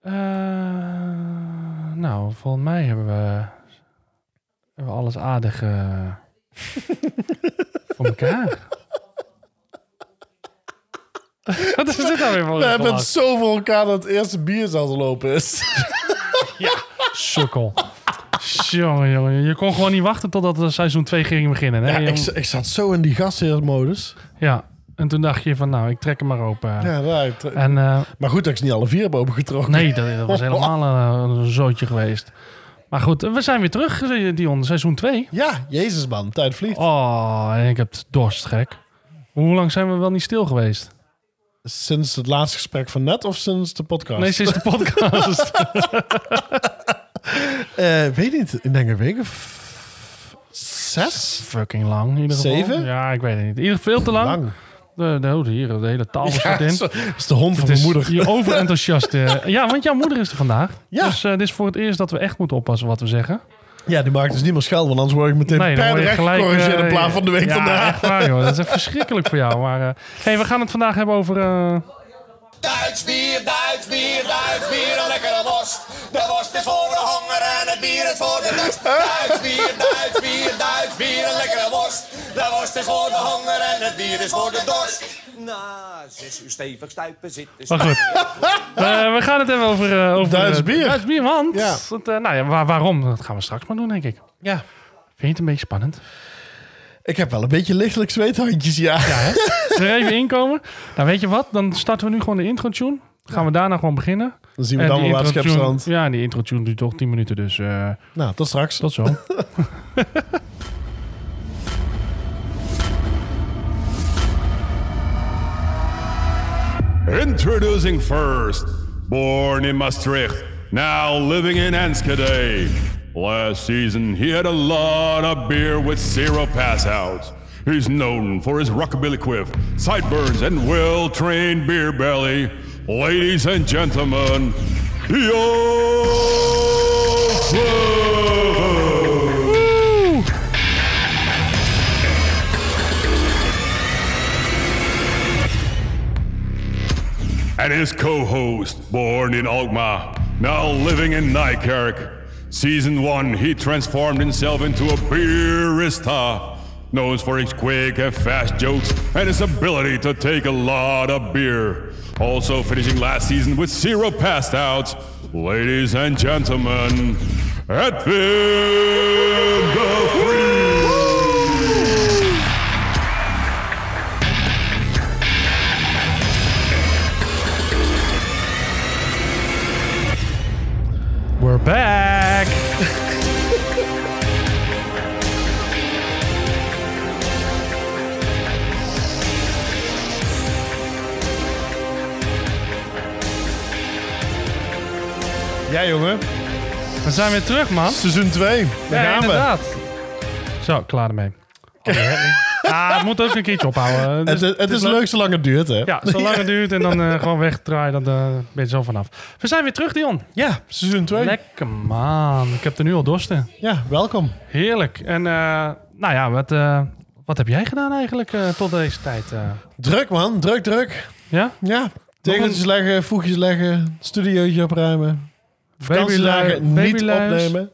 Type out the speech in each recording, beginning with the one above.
Eh, nou, volgens mij hebben we, hebben we alles aardig eh, voor elkaar. Wat is dit nou weer voor We hebben het zo voor elkaar dat het eerste bier zelfs lopen is. Sukkel. Jongen, jongen. Je kon gewoon niet wachten totdat het seizoen 2 ging beginnen. Hè? Ja, ik, ik zat zo in die gastheersmodus. ja, en toen dacht je van, nou, ik trek hem maar open. Ja, daar, t- En eh, maar goed dat ik ze niet alle vier heb opengetrokken. nee, dat, dat was helemaal eh, een zootje geweest. Maar goed, we zijn weer terug, eh, Dion. Seizoen 2. Ja, jezus man, tijd vliegt. Oh, en ik heb dorst, gek. Hoe lang zijn we wel niet stil geweest? Sinds het laatste gesprek van net of sinds de podcast? Nee, sinds de podcast. Eh, weet niet, ik denk een week of zes? Fucking lang, in ieder geval. Zeven? Ja, ik weet het niet. In ieder geval veel te lang. Lang. De, de, oh, hier, de hele tafel staat in. dat is- de hond van Het mijn is moeder. Je overenthousiast. eh, ja, want jouw moeder is er vandaag. Ja. Dus eh, dit is voor het eerst dat we echt moeten oppassen wat we zeggen. Ja, die maakt dus niet meer scheld, want anders word ik meteen Nee, per direct in eh, plaats van de week ja, daarna. echt waar, joh. Dat is echt verschrikkelijk voor jou. Maar eh, hey, we gaan het vandaag hebben over... eh, Duits bier, Duits bier, Duits bier, een lekkere worst. De worst is voor de het bier is voor de dorst. Duits bier, Duits bier, Duits bier, een lekkere worst. De worst is voor de honger en het bier is voor de dorst. Na zes uur stevig stuipen zitten. Maar goed. Eh, we gaan het hebben over... eh, over Duits eh, bier. Duits bier, want... Ja. eh, nou ja, waar- waarom? Dat gaan we straks maar doen, denk ik. Ja. Vind je het een beetje spannend? Ik heb wel een beetje lichtelijk zweethandjes, ja. Zullen we er even inkomen? Nou, weet je wat? Dan starten we nu gewoon de intro-tune. Gaan we daarna gewoon beginnen. Dan zien we En dan die wel waar het schepstrand. Ja, die intro-tune duurt toch 10 minuten, dus eh, Nou, tot straks. tot zo. Introducing first, born in Maastricht, now living in Enschede. Last season, he had a lot of beer with zero passouts. He's known for his rockabilly quiff, sideburns, and well-trained beer belly. Ladies and gentlemen, Yo! and his co-host, born in Alkmaar, now living in Nijkerk. Season 1, he transformed himself into a beerista, known for his quick and fast jokes and his ability to take a lot of beer. Also finishing last season with zero passed outs. Ladies and gentlemen, Edwin the Free. Ja, jongen. We zijn weer terug, man. Seizoen 2. Daar Ja, gaan we. inderdaad. Zo, klaar ermee. Ah, het moet ook een keertje ophouden. Dus Het, het is leuk zolang het duurt, hè? Ja, zolang het duurt en dan eh, gewoon wegdraaien, dan eh, ben je zo vanaf. We zijn weer terug, Dion. Ja, seizoen 2. Lekker, man. Ik heb er nu al dorsten. Ja, welkom. Heerlijk. En eh, nou ja, wat, wat heb jij gedaan eigenlijk tot deze tijd? Druk, man. Druk, druk. ja? Ja. Tegeltjes leggen, voegjes leggen, studiootje opruimen. Vakantiedagen niet opnemen.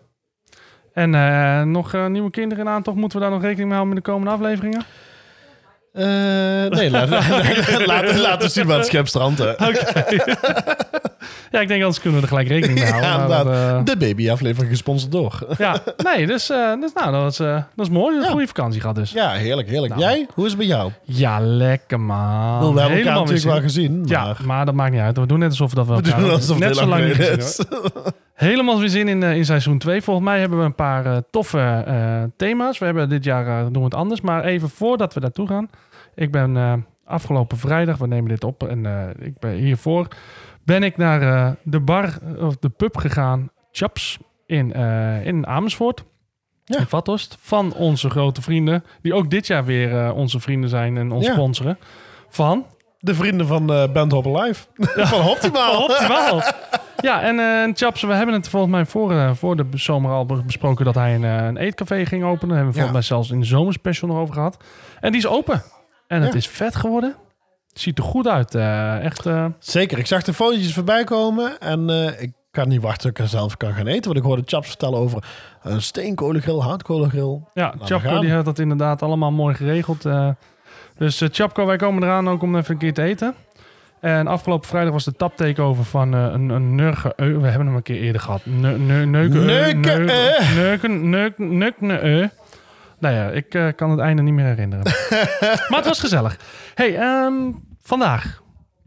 En eh, nog eh, nieuwe kinderen in aantocht. Moeten we daar nog rekening mee houden met de komende afleveringen? Eh, nee, laten we zien wat het schepstrand. hè. Ja, ik denk anders kunnen we er gelijk rekening mee houden. Ja, maar dat, eh, De babyaflevering gesponsord door. ja, nee, dus, eh, dus nou, dat is, eh, dat is mooi. Een goede vakantie gehad dus. Ja, heerlijk, heerlijk. Jij? Hoe is het bij jou? Ja, lekker man. Wel, we hebben elkaar natuurlijk wel gezien. Ja, Maar maar dat maakt niet uit. We doen net alsof dat we we elkaar doen alsof het net zo lang niet gezien. Helemaal weer zin in, in seizoen 2. Volgens mij hebben we een paar toffe thema's. We hebben dit jaar doen we het anders. Maar even voordat we daartoe gaan. Ik ben afgelopen vrijdag, we nemen dit op. En ik ben hiervoor ben ik naar eh, de bar of de pub gegaan. Chaps in, eh, in Amersfoort. Ja. In Vathorst. Van onze grote vrienden. Die ook dit jaar weer eh, onze vrienden zijn en ons Ja. sponsoren. Van De vrienden van eh Band Hop Live. van Optimaal. Optimaal. Ja, en eh Chaps, we hebben het volgens mij voor, eh, voor de zomer al besproken dat hij een, eh, een eetcafé ging openen. Daar hebben we volgens mij zelfs in de zomerspecial nog over gehad. En die is open. En het is vet geworden. Ziet er goed uit. eh, echt. eh, Zeker. Ik zag de fotootjes voorbij komen en eh, ik kan niet wachten tot ik er zelf kan gaan eten. Want ik hoorde Chaps vertellen over een steenkolengrill, houtkolengrill. ja, Chapko die had dat inderdaad allemaal mooi geregeld. dus Chapko, wij komen eraan ook om even een keer te eten. En afgelopen vrijdag was de taptakeover van eh, een, een nurge... We hebben hem een keer eerder gehad. Ne, ne, neuken, eu, Neuken, neu-. Neuken, Nou ja, ik eh, kan het einde niet meer herinneren. maar het was gezellig. hey, ehm, vandaag.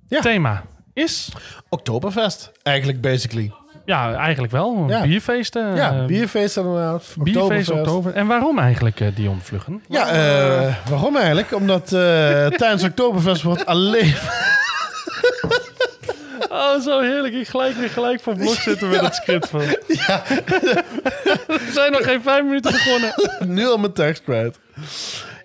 Ja. Thema is... Oktoberfest, eigenlijk basically. Ja, eigenlijk wel. Ja. Bierfeesten. Ja, eh, bierfeest inderdaad. Bierfeest, Oktoberfest. oktober. En waarom eigenlijk, eh, Dion Vluggen? Ja, eh, waarom eigenlijk? Omdat eh, tijdens Oktoberfest wordt alleen... Oh, zo heerlijk. Ik gelijk weer gelijk voor blok zitten met het script van. Ja, We zijn nog geen vijf minuten begonnen. nu al mijn tekst kwijt.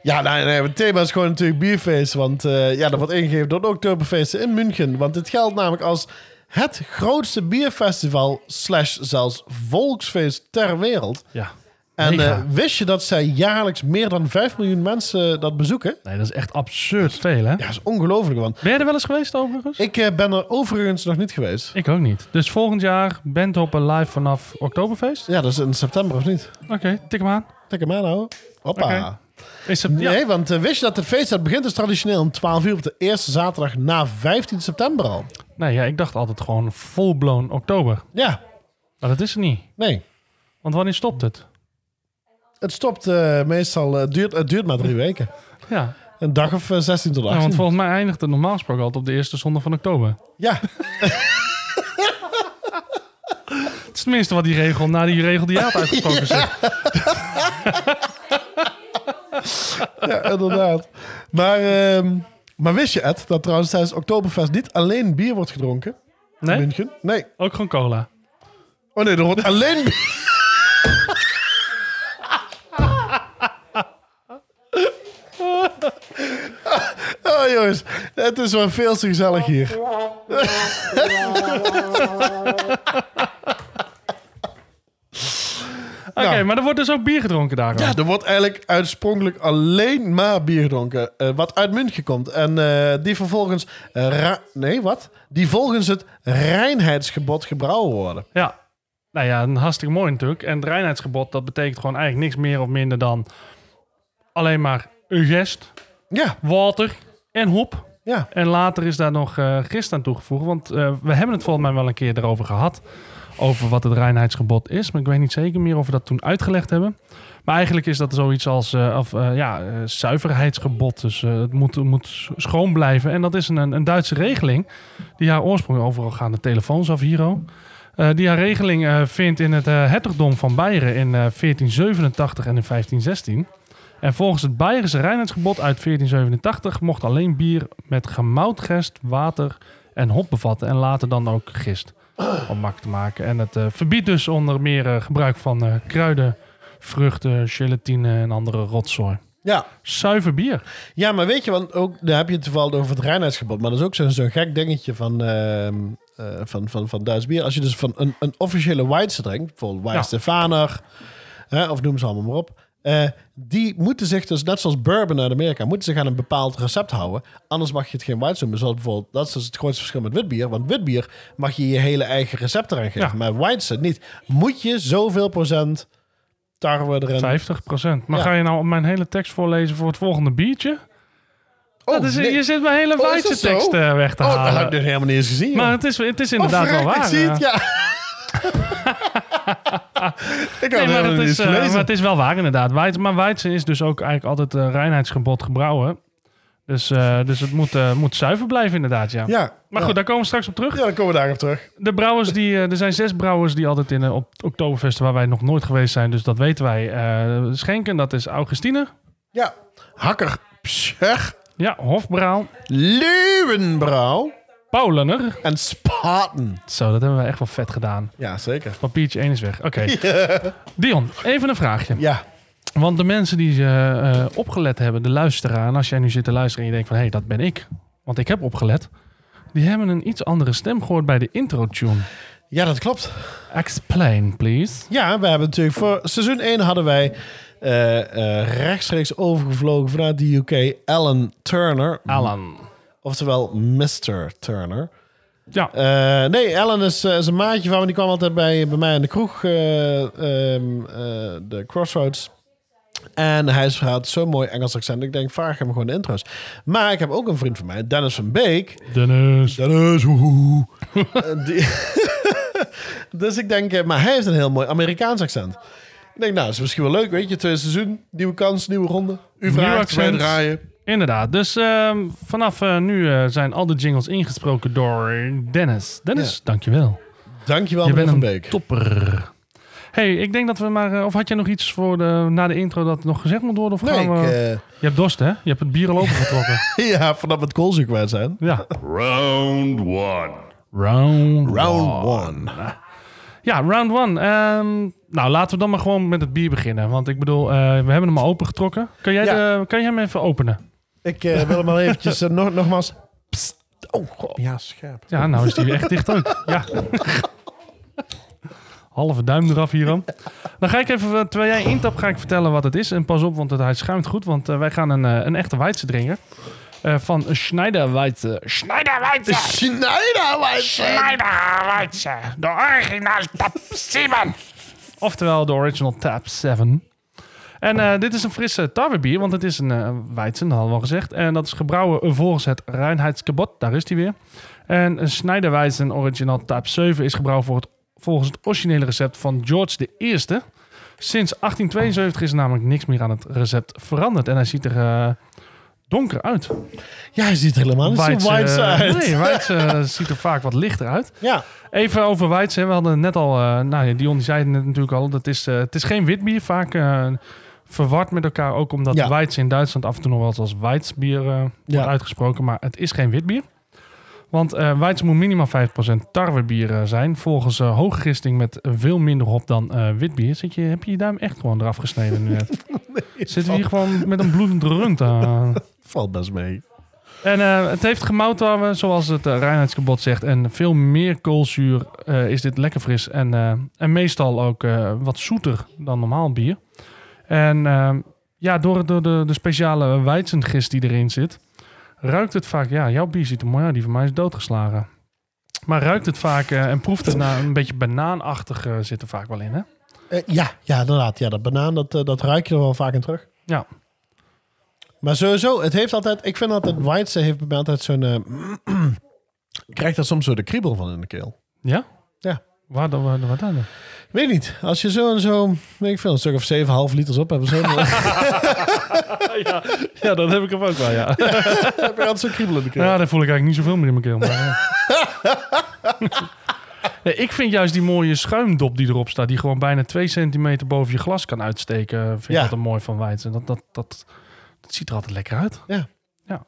Ja, nee, nee, het thema is gewoon natuurlijk bierfeest. Want eh, ja, dat wordt ingegeven door de Oktoberfeest in München. Want dit geldt namelijk als het grootste bierfestival... slash zelfs volksfeest ter wereld. Ja. En eh, wist je dat zij jaarlijks meer dan 5 miljoen mensen dat bezoeken? Nee, dat is echt absurd veel, hè? Ja, dat is ongelooflijk. Want Ben je er wel eens geweest, overigens? ik eh, ben er overigens nog niet geweest. Ik ook niet. Dus volgend jaar Bandhoppen live vanaf Oktoberfeest? Ja, dat is in september of niet? Oké, tik hem aan. Tik hem aan, houden. Hoppa. Is het, ja. Nee, want eh, wist je dat het feest dat begint dus traditioneel om 12 uur op de eerste zaterdag na 15 september al? Nee, ja, ik dacht altijd gewoon full-blown oktober. Ja, Maar dat is het niet. nee. Want wanneer stopt het? Het stopt eh, meestal, het duurt, het duurt maar drie weken. Ja, Een dag of eh, 16 tot ja 18. want volgens mij eindigt het normaal gesproken altijd op de eerste zondag van oktober. Ja, Het is tenminste wat die regel na die regel die had uitgesproken zegt. ja, inderdaad. Maar, ehm, maar wist je, Ed, dat trouwens tijdens Oktoberfest niet alleen bier wordt gedronken? In Nee? München? Nee. Ook gewoon cola. Oh nee, er wordt alleen bier... Oh jongens, het is wel veel te gezellig hier. Oké, Nou. maar er wordt dus ook bier gedronken daar. Ja, er wordt eigenlijk uitspronkelijk alleen maar bier gedronken. eh, wat uit München komt. En eh, die vervolgens... eh, ra- nee, wat? Die volgens het reinheidsgebod gebrouwen worden. Ja. Nou ja, een hartstikke mooi natuurlijk. En het reinheidsgebod, dat betekent gewoon eigenlijk niks meer of minder dan alleen maar een gest, Ja, water en hop. ja. En later is daar nog eh gist aan toegevoegd. Want eh, we hebben het volgens mij wel een keer erover gehad. Over wat het reinheidsgebod is. Maar ik weet niet zeker meer of we dat toen uitgelegd hebben. Maar eigenlijk is dat zoiets als eh, of, ja, zuiverheidsgebod. Dus het moet, moet schoon blijven. En dat is een, een Duitse regeling. Die haar oorsprong overal gaan de telefoons af, Hiro. Eh, die haar regeling vindt in het hertogdom van Beieren in eh, 1487 en in 1516. En volgens het Bayerische reinheidsgebod uit 1487 mocht alleen bier met gemoutgest, water en hop bevatten. En later dan ook gist. Om mak te maken. En het eh, verbiedt dus onder meer eh, gebruik van eh, kruiden, vruchten, gelatine en andere rotzooi. Ja. Zuiver bier. ja, maar weet je, want ook, daar heb je het toevallig over het reinheidsgebod. Maar dat is ook zo'n gek dingetje van, ehm, eh, van, van, van Duits bier. Als je dus van een, een officiële Weisse drinkt, bijvoorbeeld Weizenstefaner, hè, of noem ze allemaal maar op. eh, die moeten zich dus, net zoals bourbon uit Amerika, moeten zich aan een bepaald recept houden. Anders mag je het geen Weisse noemen. Zoals bijvoorbeeld, dat is dus het grootste verschil met witbier. Want witbier mag je je hele eigen recept eraan geven. Ja. Maar Weisse niet. Moet je zoveel procent tarwe erin 50 Maar Ja. ga je nou mijn hele tekst voorlezen voor het volgende biertje? Oh, dat is, nee. Je zit mijn hele Oh, dat zo? tekst eh, weg te Oh, dat halen. had ik dus helemaal niet eens gezien. maar joh. het is, het is Oh, inderdaad wel waar. Ik zie het, ja. ik had Nee, maar, het is, gelezen. maar het is wel waar inderdaad. Maar Weizen is dus ook eigenlijk altijd uh, reinheidsgebod gebrouwen. Dus, eh, dus het moet, moet zuiver blijven inderdaad, ja. ja, Maar ja. goed, daar komen we straks op terug. Ja, dan komen we daarop terug. De brouwers die, er zijn zes brouwers die altijd in uh, op Oktoberfest, waar wij nog nooit geweest zijn, dus dat weten wij, schenken. Dat is Augustine, Ja. Hakker, Pscher, ja, Hofbrouw, Leeuwenbrouw Paulener. en Spaten. Zo, dat hebben we echt wel vet gedaan. Ja, zeker. Papiertje 1 is weg. Oké. Dion, even een vraagje. Ja, Want de mensen die eh, eh, opgelet hebben, de luisteraar, en als jij nu zit te luisteren en je denkt van hé, hey, dat ben ik, want ik heb opgelet, die hebben een iets andere stem gehoord bij de intro-tune. ja, dat klopt. Explain, please. Ja, we hebben natuurlijk voor seizoen 1 hadden wij eh, eh, rechtstreeks overgevlogen vanuit de UK Alan Turner. Alan. Oftewel Mr. Turner. Ja, Eh, nee, Ellen is, eh, is een maatje van me. Die kwam altijd bij, bij mij in de kroeg. eh, ehm, eh, de Crossroads. En hij had zo'n mooi Engels accent. Ik denk, vraag hem gewoon de intro's. Maar ik heb ook een vriend van mij, Dennis van Beek. Dennis. Dennis, woehoe. Die- dus ik denk, maar hij heeft een heel mooi Amerikaans accent. Ik denk, nou, is misschien wel leuk, weet je. Tweede seizoen, nieuwe kans, nieuwe ronde. U vraagt, wij draaien. Inderdaad. Dus ehm, vanaf eh, nu eh, zijn al de jingles ingesproken door Dennis. Dennis, Ja. dankjewel. Dankjewel, Je bent Van een Beek. topper. hey, ik denk dat we maar... eh, of had jij nog iets voor de, na de intro dat nog gezegd moet worden? Of Nee, gaan we... ik, Je hebt dorst, hè? Je hebt het bier al opengetrokken. ja, vanaf het koolzuur kwijt zijn. ja. Round one. Round, Round one. one. Ja, round one. Ehm, nou, laten we dan maar gewoon met het bier beginnen. Want ik bedoel, eh, we hebben hem al opengetrokken. Kan jij, Ja. de, kan jij hem even openen? Ik eh, wil hem al eventjes eh, nog, nogmaals... Psst. Oh, god. Ja, scherp. Ja, nou is die echt dicht ook. Ja. Halve duim eraf hier dan. Dan ga ik even, eh, terwijl jij intapt, ga ik vertellen wat het is. En pas op, want het, hij schuimt goed. Want wij gaan een, een echte Weidse drinken. Eh, van Schneider Weidse. Schneider Weidse! Schneider, Schneider Weidse. De original Tap 7. Oftewel de original Tap 7. En eh, dit is een frisse tarwebier, want het is een eh Weizen, dat hadden we al gezegd. En dat is gebrouwen volgens het Reinheitsgebot, daar is hij weer. En een Schneiderwijzen Original Type 7 is gebrouwen voor het, volgens het originele recept van George I. Sinds 1872 is er namelijk niks meer aan het recept veranderd. En hij ziet er eh, donker uit. Ja, hij ziet er helemaal niet zo uit. Nee, eh, ziet er vaak wat lichter uit. Ja, Even over hè. We hadden net al... nou ja, Dion die zei het natuurlijk al. Dat is, het is geen wit bier. Vaak verward met elkaar. Ook omdat Ja. In Duitsland af en toe nog wel eens als Weidsbier eh wordt Ja. uitgesproken. Maar het is geen wit bier. Want Weidse moet minimaal 5% tarwebier eh, zijn. Volgens hooggisting met veel minder hop dan eh wit bier. Zit je, heb je je duim echt gewoon eraf gesneden nu net? Zitten we hier gewoon met een bloedend rund aan? valt best mee. En het heeft gemouttarwe, zoals het uh, reinheidsgebod zegt. En veel meer koolzuur is dit lekker fris. En, en meestal ook wat zoeter dan normaal bier. En eh, ja, door, door de, de speciale weizengist die erin zit... ruikt het vaak... Ja, jouw bier ziet er mooi uit. Die van mij is doodgeslagen. Maar ruikt het vaak eh, en proeft het naar een beetje banaanachtig eh, zit er vaak wel in, hè? Eh, ja, ja, inderdaad. Ja, dat banaan, dat, dat ruik je er wel vaak in terug. Ja. Maar sowieso, het heeft altijd... Ik vind altijd, Weidse heeft bij mij altijd zo'n... eh, ik krijg daar soms zo de kriebel van in de keel. Ja? Ja. Waar dan? Waar, waar dan? Weet niet. Als je zo en zo, weet ik veel, een stuk of 7,5 liters op hebt. Zo, dan ja, ja, dat heb ik hem ook wel, ja. heb je altijd zo'n kriebel in de keel. Ja, dan voel ik eigenlijk niet zoveel meer in mijn keel. Maar, ja. nee, ik vind juist die mooie schuimdop die erop staat, die gewoon bijna 2 centimeter boven je glas kan uitsteken, vind ik Ja. altijd mooi van Weidse. Dat, dat, dat, dat ziet er altijd lekker uit. Ja. Ja,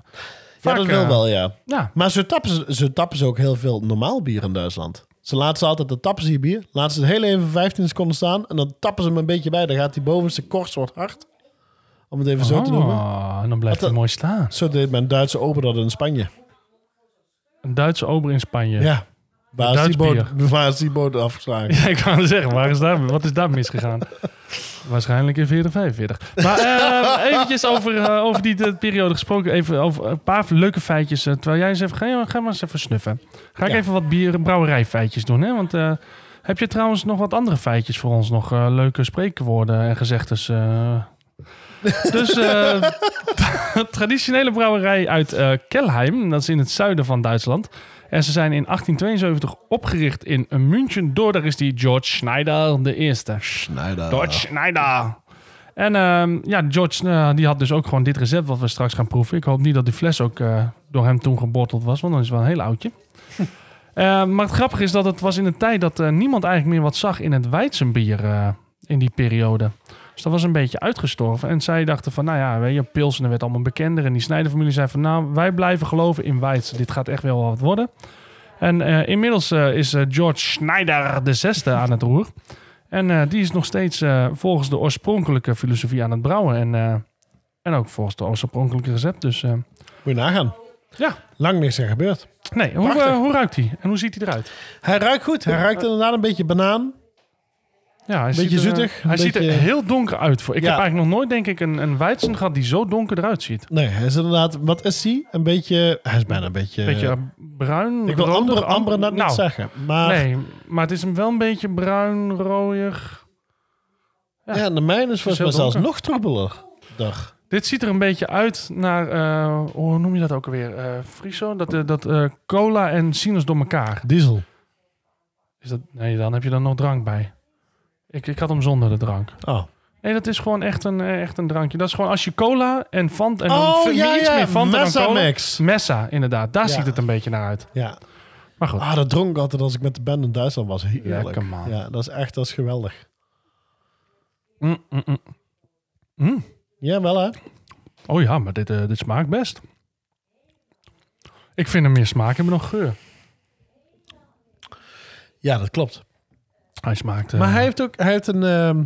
ja, dat wil eh, wel, ja. Ja, Maar ze tappen, ze- ze tappen ze ook heel veel normaal bier in Duitsland. Ze laten ze altijd, de tappen ze je bier, laten ze het heel even 15 seconden staan en dan tappen ze hem een beetje bij. Dan gaat die bovenste korst wordt hard. Om het even zo te noemen. Oh, en dan blijft een- mooi staan. Zo deed mijn Duitse ober dat in Spanje. Een Duitse ober in Spanje. Ja. Waar is, die boot, waar is die boot afgeslagen? Ja, ik wou zeggen, waar is daar, wat is daar misgegaan? Waarschijnlijk in 40, 45. Maar eh, eventjes over, eh, over die de periode gesproken. Even over een paar leuke feitjes. eh, terwijl jij eens even... Ga, je- ga maar eens even snuffen. Ga ik Ja. even wat bier, brouwerijfeitjes doen. Hè? Want eh, heb je trouwens nog wat andere feitjes voor ons? Nog leuke spreekwoorden en gezegdes? dus traditionele brouwerij uit Kelheim. Dat is in het zuiden van Duitsland. En ze zijn in 1872 opgericht in München. Door daar is die George Schneider de eerste. Schneider. George Schneider. En ehm, ja, George eh, die had dus ook gewoon dit recept wat we straks gaan proeven. Ik hoop niet dat die fles ook eh, door hem toen gebotteld was, want dan is het wel een heel oudje. Eh, maar het grappige is dat het was in een tijd dat eh, niemand eigenlijk meer wat zag in het Weizenbier in die periode. Dus dat was een beetje uitgestorven. En zij dachten van, nou ja, weet je, Pilsen werd allemaal bekender. En die Snijderfamilie zei van, nou, wij blijven geloven in Weizen. Dit gaat echt wel wat worden. En eh, inmiddels eh, is eh, George Schneider de zesde aan het roer. En die is nog steeds volgens de oorspronkelijke filosofie aan het brouwen. En, en ook volgens de oorspronkelijke recept. Dus Moet je nagaan. ja, Lang niks er gebeurd. nee, hoe, hoe ruikt hij? En hoe ziet hij eruit? Hij ruikt goed. Hij ruikt inderdaad een beetje banaan. Ja, hij Beetje ziet er, zoetig, Hij ziet er heel donker uit. Voor. Ik Ja. heb eigenlijk nog nooit, denk ik, een, een Weizen gehad die zo donker eruit ziet. Nee, hij is inderdaad... Wat is hij? Een beetje... Hij is bijna een beetje... Beetje bruin, ik wil amber, amber niet nou, zeggen. Maar Nee, maar het is hem wel een beetje bruin, rooier. ja. de mijne is volgens mij zelfs nog trobbeler. Dag. Dit ziet er een beetje uit naar, eh, hoe noem je dat ook alweer? Eh Friso? Dat, eh, dat eh, cola en sinus door elkaar. Diesel. Is dat, nee, dan heb je er nog drank bij. Ik, ik had hem zonder de drank. Oh. Nee, dat is gewoon echt een, eh, echt een drankje. Dat is gewoon als je cola en Fanta en Oh, veel- ja, iets ja, meer Fanta dan Messa cola. Messa, inderdaad. Daar Ja. ziet het een beetje naar uit. Ja. Maar goed. Ah, dat dronk ik altijd als ik met de band in Duitsland was. Heerlijk. Lekker, man. Ja, dat is echt dat is geweldig. Mm, mm, mm. Mm. Ja, wel hè? Oh ja, maar dit, eh, dit smaakt best. Ik vind hem meer smaak hebben dan geur. Ja, dat klopt. Hij smaakt... eh, Maar hij heeft ook hij heeft een ehm,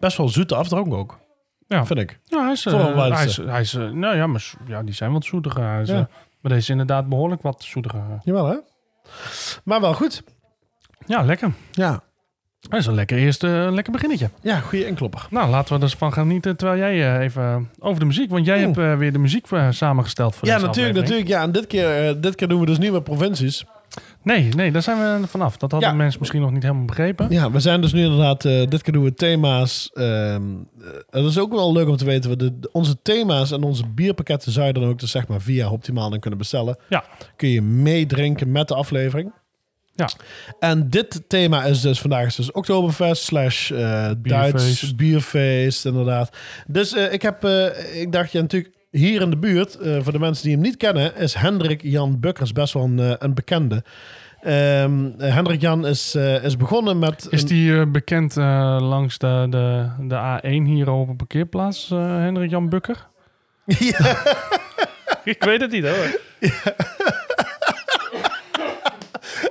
best wel zoete afdronk ook, ja. vind ik. Ja, hij is... eh, een hij is, hij is eh, nou ja, maar ja, die zijn wat zoetiger. Hij is, Ja. eh, maar deze is inderdaad behoorlijk wat zoetiger. Jawel hè? Maar wel goed. Ja, lekker. Ja, Dat is een lekker eerste eh, lekker beginnetje. ja goede inklopper. Nou, laten we er eens van gaan genieten terwijl jij eh, even over de muziek... Want jij hebt eh, weer de muziek eh, samengesteld voor Ja, natuurlijk, aflevering. natuurlijk. Ja, en dit keer, eh, dit keer doen we dus nieuwe provincies. Nee, nee, daar zijn we vanaf. Dat hadden Ja. mensen misschien nog niet helemaal begrepen. Ja, we zijn dus nu inderdaad, eh, dit keer doen we thema's. ehm eh, dat is ook wel leuk om te weten. we De, onze thema's en onze bierpakketten zou je dan ook dus zeg maar via Optimaal dan kunnen bestellen. Ja. Kun je meedrinken met de aflevering. Ja. En dit thema is dus vandaag is dus Oktoberfest slash eh, Duits Bierfeest. bierfeest inderdaad. Dus eh, ik heb, eh, ik dacht ja natuurlijk hier in de buurt, eh, voor de mensen die hem niet kennen, is Hendrik Jan Bukkers best wel een, eh, een bekende. Ehm, eh, Hendrik Jan is, eh, is begonnen met... Is die bekend langs de, de, de A1 hier op een parkeerplaats, eh Hendrik Jan Bukker? Ja. Ik weet het niet hoor.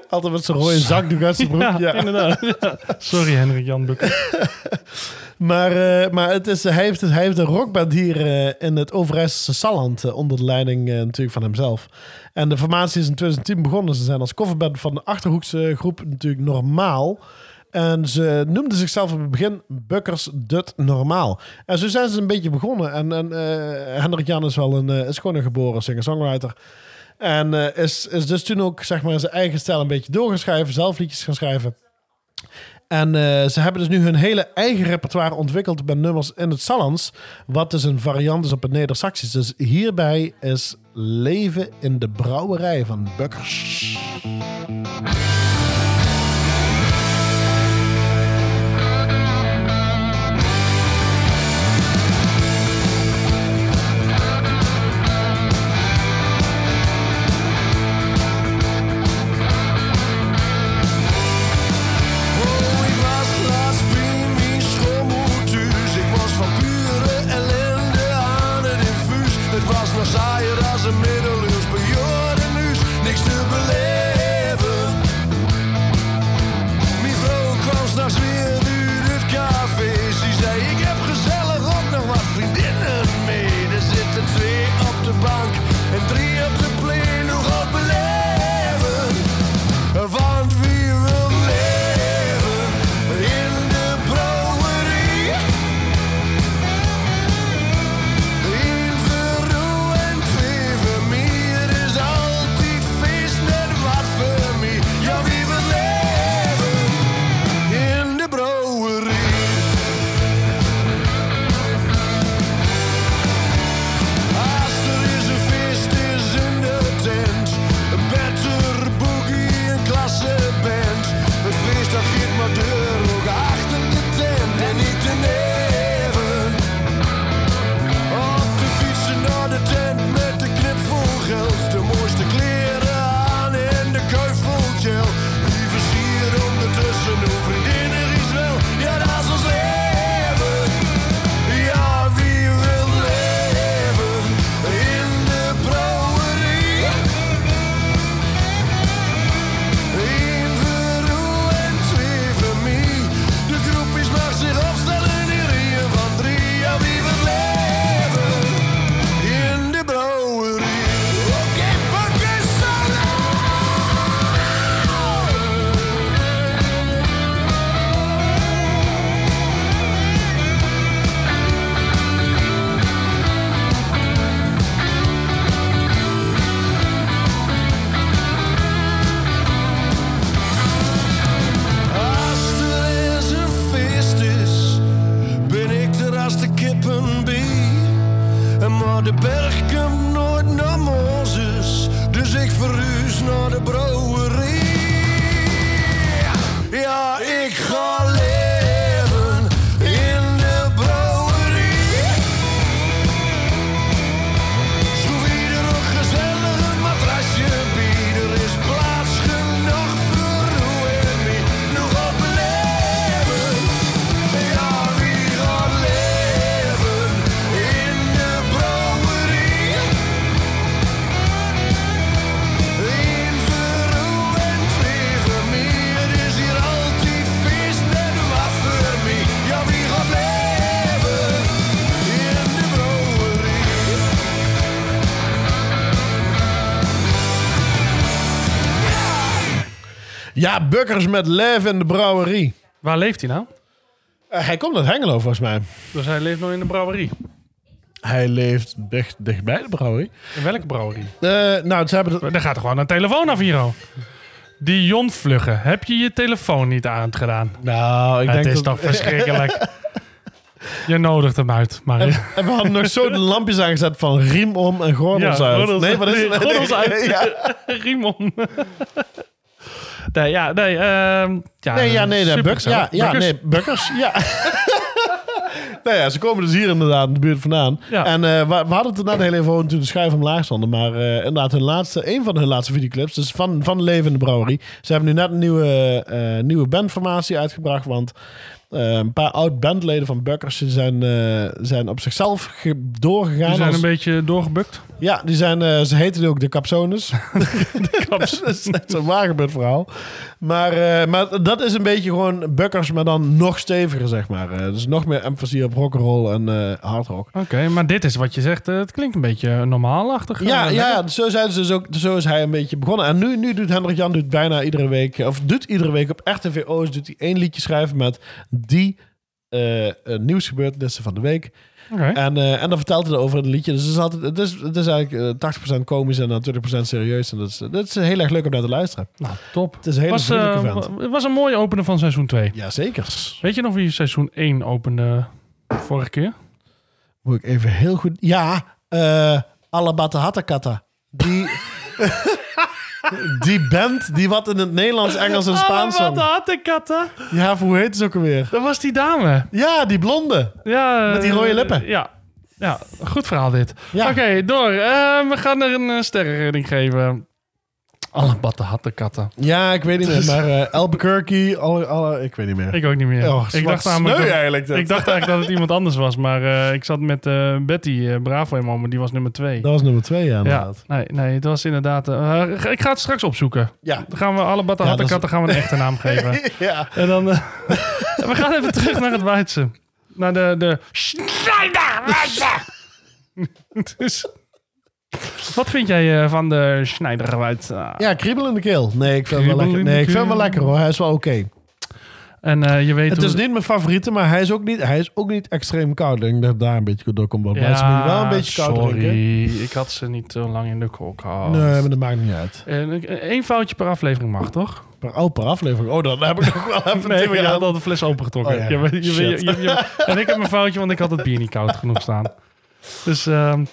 Altijd met zijn rode zakdoek uit zijn broek. Ja, Ja, inderdaad. Ja. Sorry Hendrik Jan Bukker. Maar, eh, maar het is, hij, heeft, hij heeft een rockband hier eh, in het Overijsselse Salland eh, onder de leiding natuurlijk van hemzelf. En de formatie is in 2010 begonnen. Ze zijn als coverband van de Achterhoekse groep natuurlijk normaal. En ze noemden zichzelf op het begin Bukkers Dut Normaal. En zo zijn ze een beetje begonnen. En, en Hendrik Jan is wel een, is gewoon een geboren singer-songwriter. En is, is dus toen ook zeg maar zijn eigen stijl een beetje doorgeschreven, zelf liedjes gaan schrijven. En eh, ze hebben dus nu hun hele eigen repertoire ontwikkeld met nummers in het Sallands. Wat dus een variant is op het Neder-Saxisch. Dus hierbij is Leven in de Brouwerij van Bukkers. De berg nooit naar Mozes, dus ik verhuis naar de brouwerie. Ja, ik ga leven Ja, Bukkers met Lev in de brouwerie. Waar leeft hij nou? Eh, hij komt uit Hengelo volgens mij. Dus hij leeft nog in de brouwerie. Hij leeft dicht, dichtbij de brouwerie. In welke brouwerie? Eh, nou, ze hebben... het- Daar gaat er gewoon een telefoon af hier al. Dion Vluggen, heb je je telefoon niet aangedaan? Nou, ik Het denk is dat... toch verschrikkelijk. je nodigt hem uit, maar... En we hadden nog zo de lampjes aangezet van riem om en gordels Ja, uit. gordels- nee, wat is het? nee. Ja. Riem om. Nee, ja, nee. ehm ja, Nee, ja, nee. Ja, ja, Bukkers. nee, Bukkers. Ja. nou ja, ze komen dus hier inderdaad in de buurt vandaan. Ja. En eh, we, we hadden het net heel even over toen de schijf omlaag stonden. Maar eh, inderdaad, hun laatste, een van hun laatste videoclips, dus van, van Leven in de Brouwerie. Ze hebben nu net een nieuwe, eh, nieuwe bandformatie uitgebracht, want eh, een paar oud-bandleden van Bukkers zijn, eh, zijn op zichzelf ge- doorgegaan. Die zijn als- een beetje doorgebukt. Ja, die zijn, eh, ze heten ook de Capsones. dat is echt zo'n waargebeurd verhaal. Maar, maar dat is een beetje gewoon Bukkers, maar dan nog steviger, zeg maar. Dus nog meer emphasie op rock'n'roll en eh hardrock. Oké, maar dit is wat je zegt. het klinkt een beetje normaalachtig. Ja, ja, ja, zo, zijn ze dus ook, zo is hij een beetje begonnen. En nu, nu doet Hendrik Jan doet bijna iedere week, of doet iedere week op RTV Oost, doet hij één liedje schrijven met die eh, eh, nieuwsgebeurtenissen van de week. En, eh, en dan vertelt hij in het liedje. Dus het is, altijd, het is, het is eigenlijk eh, 80% komisch en dan 20% serieus. En dat is, dat is heel erg leuk om naar te luisteren. Nou, top. Het is een hele was, eh. Het was een mooie opener van seizoen 2. Ja, zeker. Weet je nog wie seizoen 1 opende vorige keer? Moet ik even heel goed... Ja, eh Alabata Hattakata. Die... die band die wat in het Nederlands, Engels en Spaans Ah, wat zong. had ik katten? Ja, hoe heet ze ook alweer? Dat was die dame. Ja, die blonde. Ja, Met die eh, rode lippen. Ja. Ja, goed verhaal dit. Ja. Oké, door. Eh, we gaan er een uh, sterrenrating geven. Alle batten katten. Ja, ik weet niet meer. Maar eh Albuquerque, alle, alle, ik weet niet meer. Ik ook niet meer. Oh, ik, dacht namelijk dat, eigenlijk dit. ik dacht eigenlijk dat het iemand anders was. Maar eh, ik zat met eh, Betty Bravo in moment. Die was nummer twee. Dat was nummer twee, ja, ja, inderdaad. nee, nee, het was inderdaad... ik ga het straks opzoeken. Ja. Dan gaan we alle batten Ja, dat katten gaan we een echte naam geven. Ja. En dan... we gaan even terug naar het Weidse. Naar de... de Schneiderweidse. dus, wat vind jij eh, van de Schneiderweidse? Ja, kriebel in de keel. Nee, ik vind hem wel lekker. Nee, ik vind hem wel lekker hoor. Hij is wel oké. En eh, je weet Het hoe- is niet mijn favoriete, maar hij is ook niet, hij is ook niet extreem koud. Ik denk dat daar een beetje door komt. Ja, moet je wel een beetje koud sorry. drinken. Ik had ze niet zo lang in de kook gehad. Nee, maar dat maakt niet uit. En één foutje per aflevering mag, toch? Per, oh, per aflevering. Oh, dan heb ik nog wel even Nee, maar je had al de fles opengetrokken. Oh ja, Je je, en ik heb mijn foutje, want ik had het bier niet koud genoeg staan. Dus, ehm,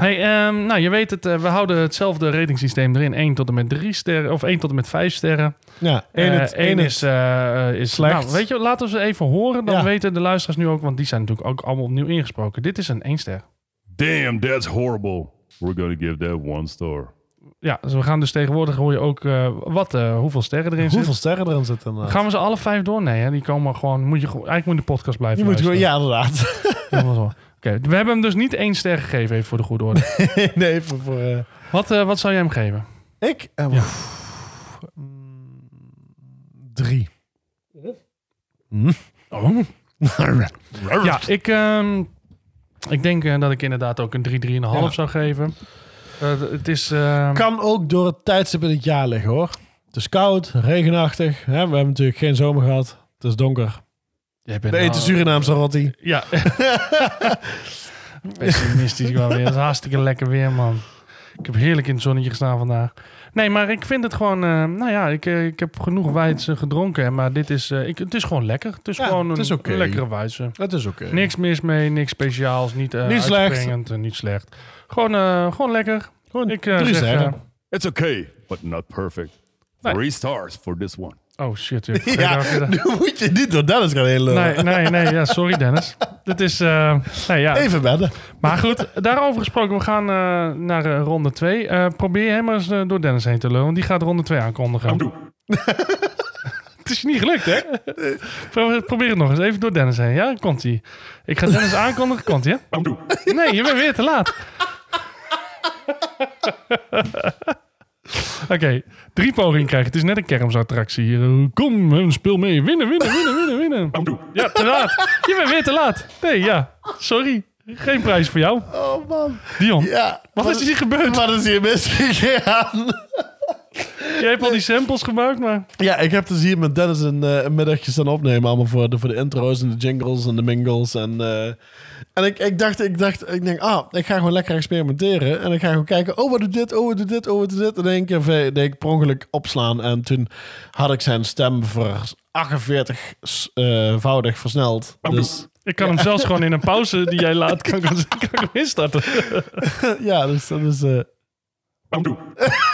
hey, ehm, nou, je weet het, eh, we houden hetzelfde ratingsysteem erin. 1 tot en met 3 sterren, of 1 tot en met 5 sterren. Ja, één, Eén het, één is, eh, is slecht. Nou, weet je, laten we ze even horen. Dan Ja. weten de luisteraars nu ook, want die zijn natuurlijk ook allemaal opnieuw ingesproken. Dit is een 1 ster. Damn, that's horrible. We're gonna give that one star. Ja, dus we gaan dus tegenwoordig hoor je ook eh, wat, eh, hoeveel sterren erin Hoeveel zitten. sterren erin zitten? inderdaad? Gaan we ze alle vijf door? Nee, hè? die komen gewoon. Moet je, eigenlijk moet je de podcast blijven. Je moet gewoon, luisteren. ja, inderdaad. Oké, we hebben hem dus niet één ster gegeven, even voor de goede orde. nee, voor... voor eh, wat, eh, wat zou jij hem geven? ik? Eh, Ja. mm, drie. Hm? Oh. Ja, ik, ehm, ik denk dat ik inderdaad ook een 3, 3,5 Ja. zou geven. Het is... ehm, Kan ook door het tijdstip in het jaar liggen, hoor. Het is koud, regenachtig. Hè? We hebben natuurlijk geen zomer gehad. Het is donker. Jij bent We eten Surinaamse rotti. Ja. Pessimistisch wel weer. Het is hartstikke lekker weer, man. Ik heb heerlijk in het zonnetje gestaan vandaag. Nee, maar ik vind het gewoon... eh, nou ja, ik, eh, ik heb genoeg wijze gedronken. Maar dit is... eh, ik, het is gewoon lekker. Het is Ja, gewoon het een, is oké. een lekkere wijze. Dat is oké. Niks mis mee, niks speciaals. Niet, eh Niet slecht. uitspringend, eh, niet slecht. Gewoon, eh, gewoon lekker. Gewoon Ik eh, drie zeg... sterren. eh, It's okay, but not perfect. Nee. Three stars for this one. Oh shit. Vergeet Ja, nu moet je niet door Dennis gaan heen lullen. Nee, nee, nee. Ja, sorry Dennis. Dit is... eh, nee, ja. Even wedden. Maar goed, daarover gesproken. We gaan eh, naar eh, ronde 2. probeer hem maar eens door Dennis heen te lullen. Want die gaat ronde 2 aankondigen. het is je niet gelukt, hè? Pro- Probeer het nog eens. Even door Dennis heen. Ja, komt-ie. Ik ga Dennis aankondigen. Komt-ie, hè? Nee, je bent weer te laat. Oké, drie pogingen krijgen. Het is net een kermisattractie hier. Kom, speel mee. Winnen, winnen, winnen, winnen, winnen. Ja, te laat. Je bent weer te laat. Nee, ja. Sorry. Geen prijs voor jou. Oh man. Dion, Ja. wat is hier gebeurd? Wat is hier misgegaan? Jij hebt al die samples gemaakt, maar... Ja, ik heb dus hier met Dennis een, eh, een middagje staan opnemen. Allemaal voor de, voor de intro's en de jingles en de mingles. En, eh, en ik, ik dacht, ik dacht, ik denk, ah, ik ga gewoon lekker experimenteren. En ik ga gewoon kijken, oh, wat doet dit, oh, wat doet dit, oh, wat doet dit. En in één keer deed ik per ongeluk opslaan. En toen had ik zijn stem voor 48-voudig versneld. Dus Ik kan hem zelfs gewoon in een pauze die jij laat, kan ik hem, kan ik hem instarten. ja, dus dat is... eh, eh,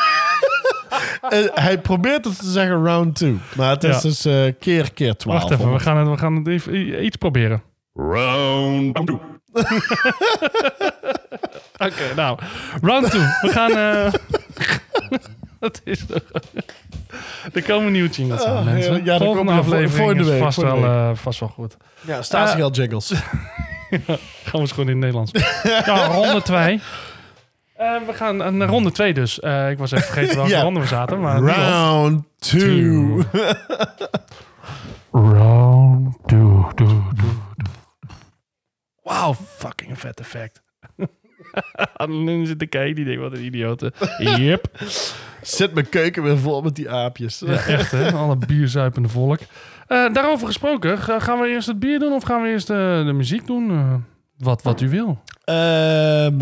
hij probeert het te zeggen round 2. Maar het is Ja. dus eh, keer, keer 12. Wacht even, we gaan het, we gaan het even iets proberen. Round two. Oké, nou. Round 2. We gaan... eh dat is toch... Er komen nieuwe jingles aan, Oh, mensen. ja, daar volgende komen we voor- aflevering volgende is week, vast, volgende wel, eh, vast wel goed. Ja, Statiegeld Eh, jingles. Gaan we eens gewoon in het Nederlands. ja, ronde 2. We gaan eh, naar ronde 2 dus. Eh, ik was even vergeten welke Ja. ronde we zaten. Maar. Round 2. Round 2. Wauw, fucking vet effect. Annelien zit te kijken, die denkt wat een idiote. Yep. Zit mijn keuken weer vol met die aapjes. Ja, echt hè, alle bierzuipende volk. Eh, daarover gesproken, ga- gaan we eerst het bier doen of gaan we eerst eh, de muziek doen? Eh, wat, wat u wil. Ehm,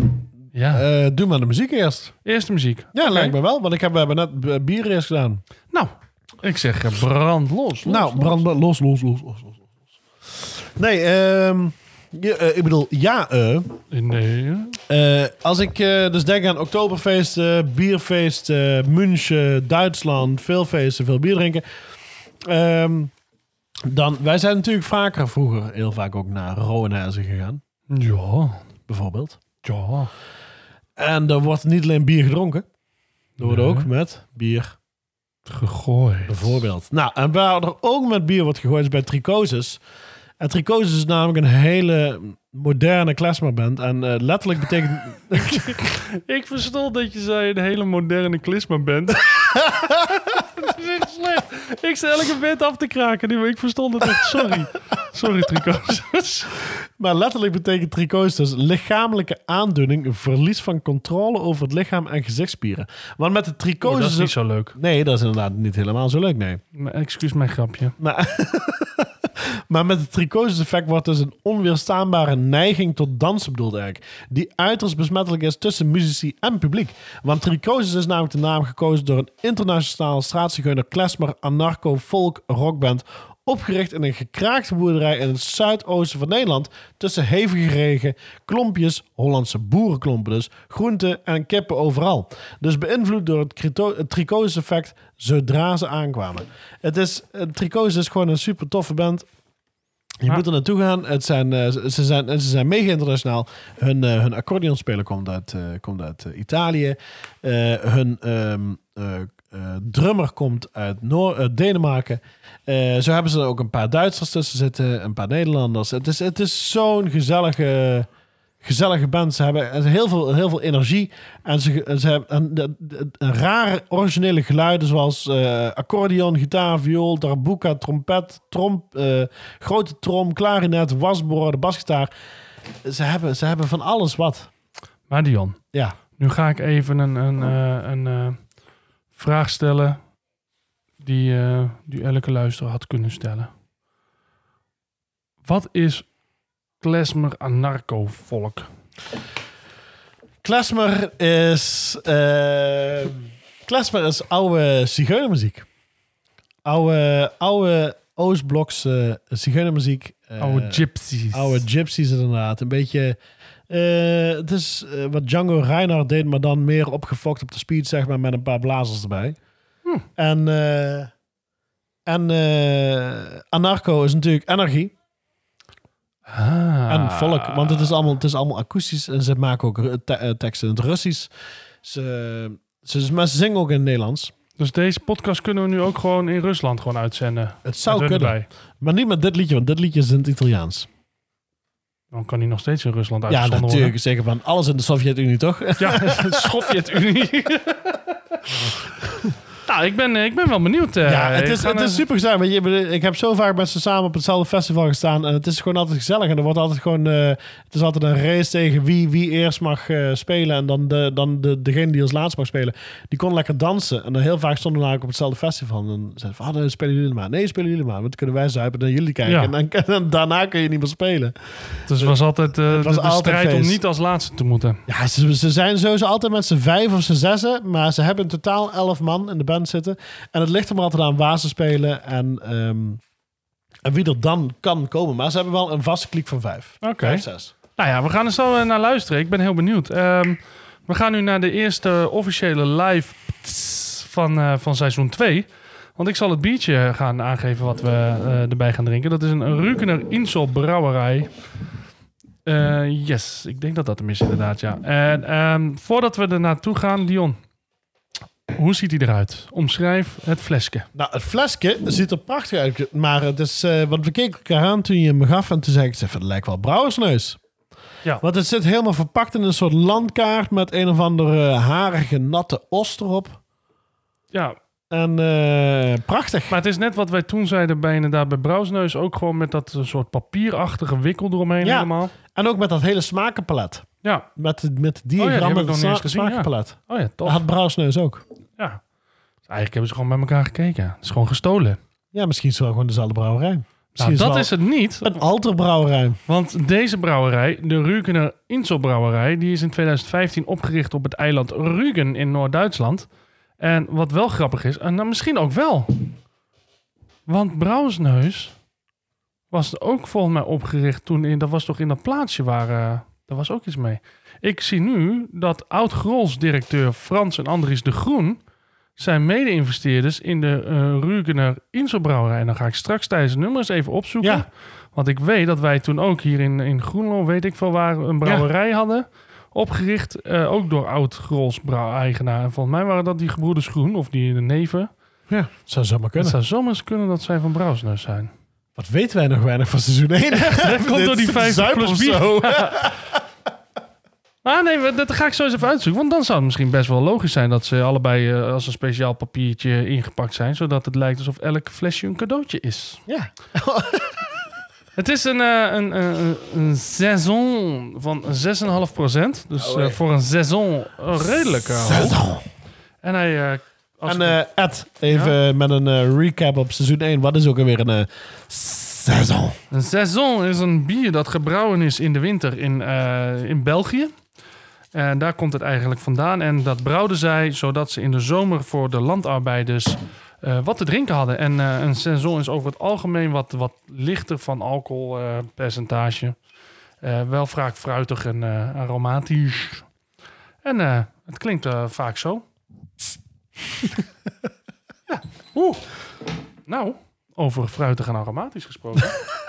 Ja, eh, doe maar de muziek eerst. eerst de muziek. Ja, lijkt me wel. Want ik heb, we hebben net bier eerst gedaan. Nou, ik zeg eh, brand los. los, nou, brand los, los, los, los, los. los. Nee, ehm, je- eh, ik bedoel, ja, eh. Nee, als ik dus denk aan oktoberfeesten, bierfeesten, München, Duitsland, veel feesten, veel bier drinken. Ehm, dan, wij zijn natuurlijk vaker vroeger heel vaak ook naar Rowenhuizen gegaan, ja, bijvoorbeeld. ja. En er wordt niet alleen bier gedronken. Er wordt Nee. ook met bier, Gegooid. bijvoorbeeld. Nou, en waar er ook met bier wordt gegooid is bij Tricosis. En Tricosis is namelijk een hele moderne klezmerband. En eh, letterlijk betekent... Ik verstond dat je zei een hele moderne klisma bent. dat is echt slecht. Ik zei elke band af te kraken nu, maar ik verstond het echt. Sorry. Sorry, trico's. Maar letterlijk betekent tricosis dus lichamelijke aandoening, verlies van controle over het lichaam en gezichtsspieren. Want met de Oh, tricosis... dat is niet zo leuk. Nee, dat is inderdaad niet helemaal zo leuk, nee. Maar Excuus mijn grapje. Maar, maar met het tricosis-effect wordt dus een onweerstaanbare neiging tot dansen bedoeld eigenlijk. Die uiterst besmettelijk is tussen muzici en publiek. Want tricosis is namelijk de naam gekozen door een internationaal straatzigeuner klezmer anarcho folk rockband opgericht in een gekraakte boerderij in het zuidoosten van Nederland. Tussen hevige regen, klompjes, Hollandse boerenklompen dus, groenten en kippen overal. Dus beïnvloed door het, het tricosis-effect zodra ze aankwamen. Het is, het tricosis is gewoon een super toffe band. Je Ah. moet er naartoe gaan. Het zijn, eh, ze, zijn, ze zijn mega internationaal. Hun, eh hun accordeonspeler komt uit, eh, komt uit Italië. Hun ehm, eh, eh, drummer komt uit Noor Denemarken. Zo hebben ze er ook een paar Duitsers tussen zitten. Een paar Nederlanders. Het is, het is zo'n gezellige, gezellige band. Ze hebben heel veel, heel veel energie. En ze, ze hebben een, de- de- een rare originele geluiden zoals eh, accordeon, gitaar, viool, darbuka, trompet, tromp, eh, grote trom, klarinet, wasboor, de basgitaar. Ze hebben, ze hebben van alles wat. Maar Dion, Ja. nu ga ik even een, een, eh, een eh, vraag stellen die, eh, die elke luisteraar had kunnen stellen. Wat is klezmer anarcho volk? Klezmer is... klezmer is oude zigeunermuziek. Oude, oude Oostblokse zigeunermuziek. eh, Oude gypsies. Oude gypsies inderdaad. Een beetje... eh, het is wat Django Reinhardt deed, maar dan meer opgefokt op de speed, zeg maar, met een paar blazers erbij. En, eh, en eh, Anarcho is natuurlijk energie Ah. en volk, want het is allemaal, het is allemaal akoestisch en ze maken ook te- eh, teksten in het Russisch. Ze, ze, maar ze zingen ook in het Nederlands. Dus deze podcast kunnen we nu ook gewoon in Rusland gewoon uitzenden. Het zou kunnen, erbij. maar niet met dit liedje, want dit liedje is in het Italiaans. Dan kan hij nog steeds in Rusland Ja, uitgezonden natuurlijk. Zeker van alles in de Sovjet-Unie, toch? worden. Ja, Sovjet-Unie. nou, ik ben, eh, ik ben wel benieuwd. eh. Ja, het is, het is super gezellig. je, Ik heb zo vaak met ze samen op hetzelfde festival gestaan. En het is gewoon altijd gezellig. En er wordt altijd gewoon. eh, het is altijd een race tegen wie, wie eerst mag spelen. En dan, de, dan de, degene die als laatst mag spelen. Die kon lekker dansen. En dan heel vaak stonden we eigenlijk op hetzelfde festival. En dan zeiden we: ah, dan spelen jullie maar. Nee, spelen jullie maar. Want dan kunnen wij zuipen en jullie kijken. Ja. En, dan, en daarna kun je niet meer spelen. Dus het was altijd Het was de, de altijd strijd om niet als laatste te moeten. Ja, ze, ze zijn sowieso altijd met z'n vijf of z'n zessen. Maar ze hebben in totaal elf man in de band zitten. En het ligt er maar altijd aan waar ze spelen. En, ehm, en wie er dan kan komen. Maar ze hebben wel een vaste kliek van vijf. Oké. Vijf, zes. Nou ja, we gaan er zo eh, naar luisteren. Ik ben heel benieuwd. Ehm, we gaan nu naar de eerste officiële live van, eh, van seizoen 2. Want ik zal het biertje gaan aangeven wat we eh, erbij gaan drinken. Dat is een Rukener Insel Brouwerij. Yes, ik denk dat dat hem is inderdaad, ja. En ehm, voordat we er naartoe gaan, Dion. Hoe ziet hij eruit? Omschrijf het flesje. Nou, het flesje ziet er prachtig uit. Maar het is... eh want we keken elkaar aan toen je hem gaf. En toen zei ik, het lijkt wel brouwersneus. Ja. Want het zit helemaal verpakt in een soort landkaart. Met een of andere harige, natte os erop. Ja, En eh, prachtig. maar het is net wat wij toen zeiden bij inderdaad bij Brouwsneus. Ook gewoon met dat eh, soort papierachtige wikkel eromheen Ja. helemaal. En ook met dat hele smakenpalet. Ja, Met, met de Oh ja, die diagrammen, sma- gezien, ja. oh ja, Dat tof. had Brouwsneus ook. Ja. Dus eigenlijk hebben ze gewoon bij elkaar gekeken. Het is gewoon gestolen. Ja, misschien is het wel gewoon dezelfde brouwerij. Nou, dat is het niet. een alter brouwerij. Want deze brouwerij, de Rugener Inselbrouwerij, die is in 2015 opgericht op het eiland Rügen in Noord-Duitsland. En wat wel grappig is, en nou misschien ook wel. Want Brouwsneus was ook volgens mij opgericht toen in, dat was toch in dat plaatsje waar, eh daar was ook iets mee. Ik zie nu dat oud-Grols-directeur Frans en Andries de Groen zijn mede-investeerders in de eh Rugener Inselbrouwerij. En dan ga ik straks tijdens het nummer eens even opzoeken. Ja. Want ik weet dat wij toen ook hier in, in Groenlo, weet ik veel waar, een brouwerij hadden. Opgericht, eh, ook door oud-Grols eigenaar. En volgens mij waren dat die gebroeders Groen, of die de neven. Ja, zou zomaar Het kunnen. zou zomaar eens kunnen dat zij van Brouwsneus zijn. Wat weten wij nog weinig van seizoen 1? Dat komt door die 50 plus bier. Ah nee, dat ga ik zo eens even uitzoeken. Want dan zou het misschien best wel logisch zijn dat ze allebei eh, als een speciaal papiertje ingepakt zijn. Zodat het lijkt alsof elk flesje een cadeautje is. Ja. Het is een, eh, een, een, een saison van 6,5 procent. Dus Oh, eh, voor een saison eh, redelijk hoog. En hij... En Ed, even met een recap op seizoen 1. Wat is ook alweer een saison? Een saison is een bier dat gebrouwen is in de winter in, in België. En daar komt het eigenlijk vandaan. En dat brouwden zij zodat ze in de zomer voor de landarbeiders eh, wat te drinken hadden. En eh, een saison is over het algemeen wat, wat lichter van alcoholpercentage. Eh, wel vaak fruitig en aromatisch. En het klinkt vaak zo. ja. Oeh. Nou, over fruitig en aromatisch gesproken.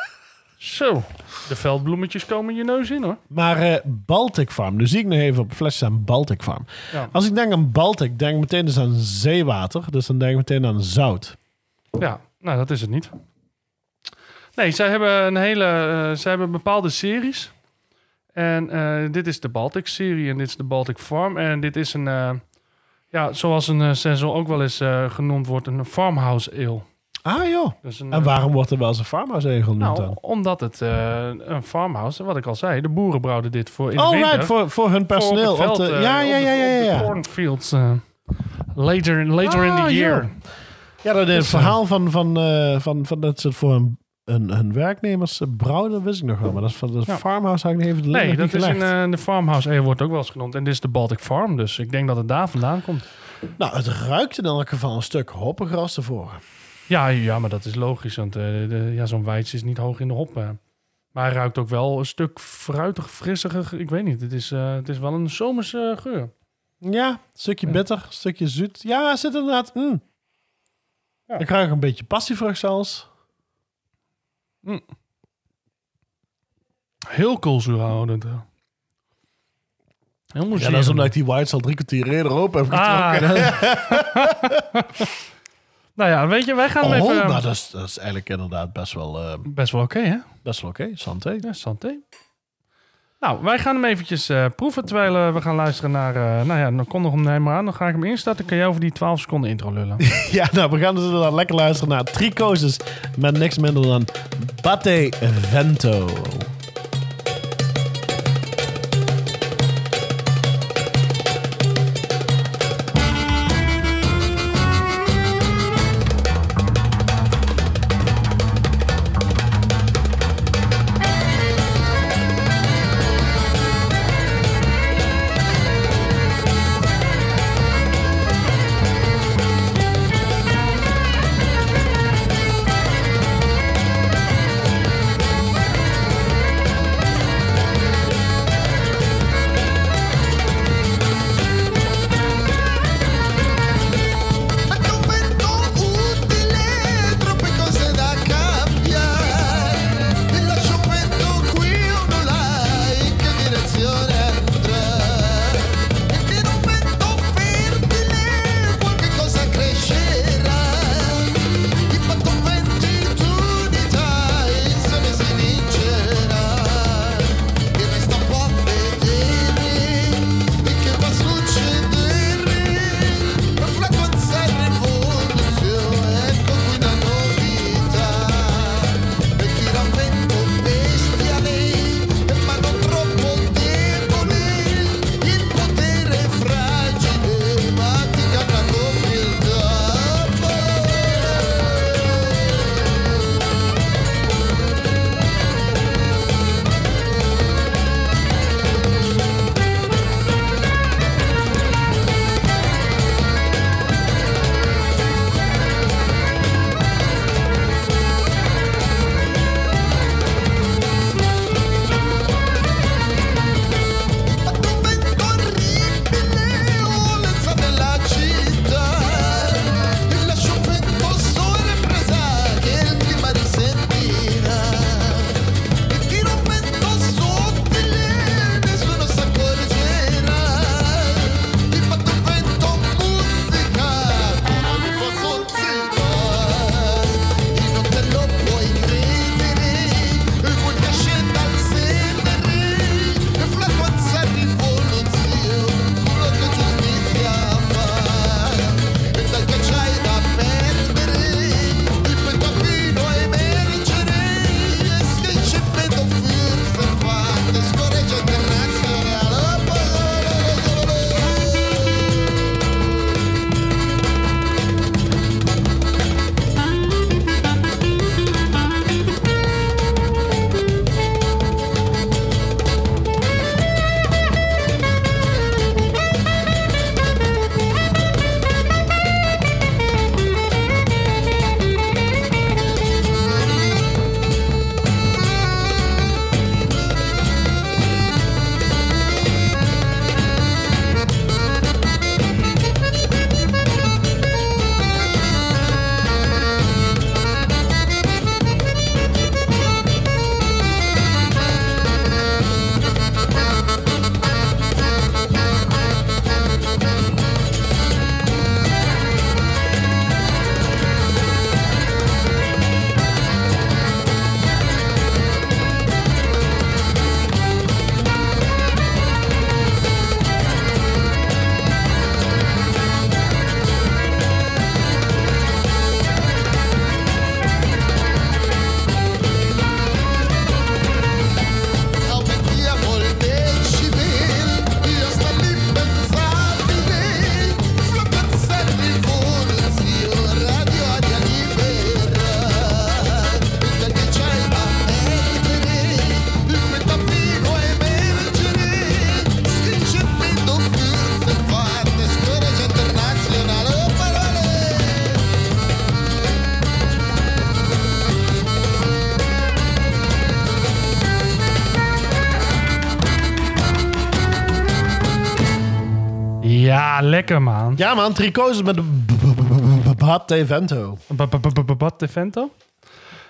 Zo, de veldbloemetjes komen je neus in hoor. Maar eh, Baltic Farm, nu zie ik nog even op flesje aan Baltic Farm. Ja. Als ik denk aan Baltic, denk ik meteen dus aan zeewater. Dus dan denk ik meteen aan zout. Ja, nou dat is het niet. Nee, zij hebben een hele, eh, zij hebben bepaalde series. En eh, dit is de Baltic serie en dit is de Baltic Farm. En dit is een, ja, zoals een sensor ook wel eens genoemd wordt, een farmhouse ale. Ah joh. Dus een, En eh, waarom wordt er wel eens een farmhouse egel genoemd Nou, dan? omdat het eh, een farmhouse, wat ik al zei, de boeren brouwden dit voor in de Oh winter. right, voor, voor hun Voor op personeel. het op de, eh, ja, ja, de- ja, ja, de ja. cornfields. eh, later, later in Ah, the year. Ja, dat is het Dus, eh, verhaal van, van, eh, van, van dat ze het voor hun hun, hun werknemers eh, brouwen, dat wist ik nog wel. Maar dat is van de Ja. farmhouse had ik even de Nee, dat is in eh, de farmhouse ale wordt ook wel eens genoemd. En dit is de Baltic Farm, dus ik denk dat het daar vandaan komt. Nou, het ruikt in elk geval een stuk hoppiger als tevoren. Ja, ja maar dat is logisch, want eh, de, ja, zo'n Weits is niet hoog in de hop. eh. Maar hij ruikt ook wel een stuk fruitig, frissiger. Ik weet niet, het is, eh, het is wel een zomerse geur. Ja, een stukje bitter, een stukje zoet. Ja, zit inderdaad... Mm. Ja. Ik ruik een beetje passievrucht zelfs. Heel koolzuurhoudend. Heel Ja, dat is omdat ik die whites al drie kwartier eerder open heb Ah, getrokken. nou ja, weet je, wij gaan oh, even... nou, dat is, dat is eigenlijk inderdaad best wel, eh, Best wel oké, hè? best wel oké. Santé. Ja, santé. Nou, wij gaan hem eventjes eh, proeven terwijl eh, we gaan luisteren naar... nou ja, dan kondig hem helemaal aan. Dan ga ik hem instarten. Kan jij over die 12 seconden intro lullen? Ja, nou, we gaan dus inderdaad lekker luisteren naar Tricoses met niks minder dan Batte Vento. Lekker man. Ja man, trico's met de Batte Vento. Bat de Vento.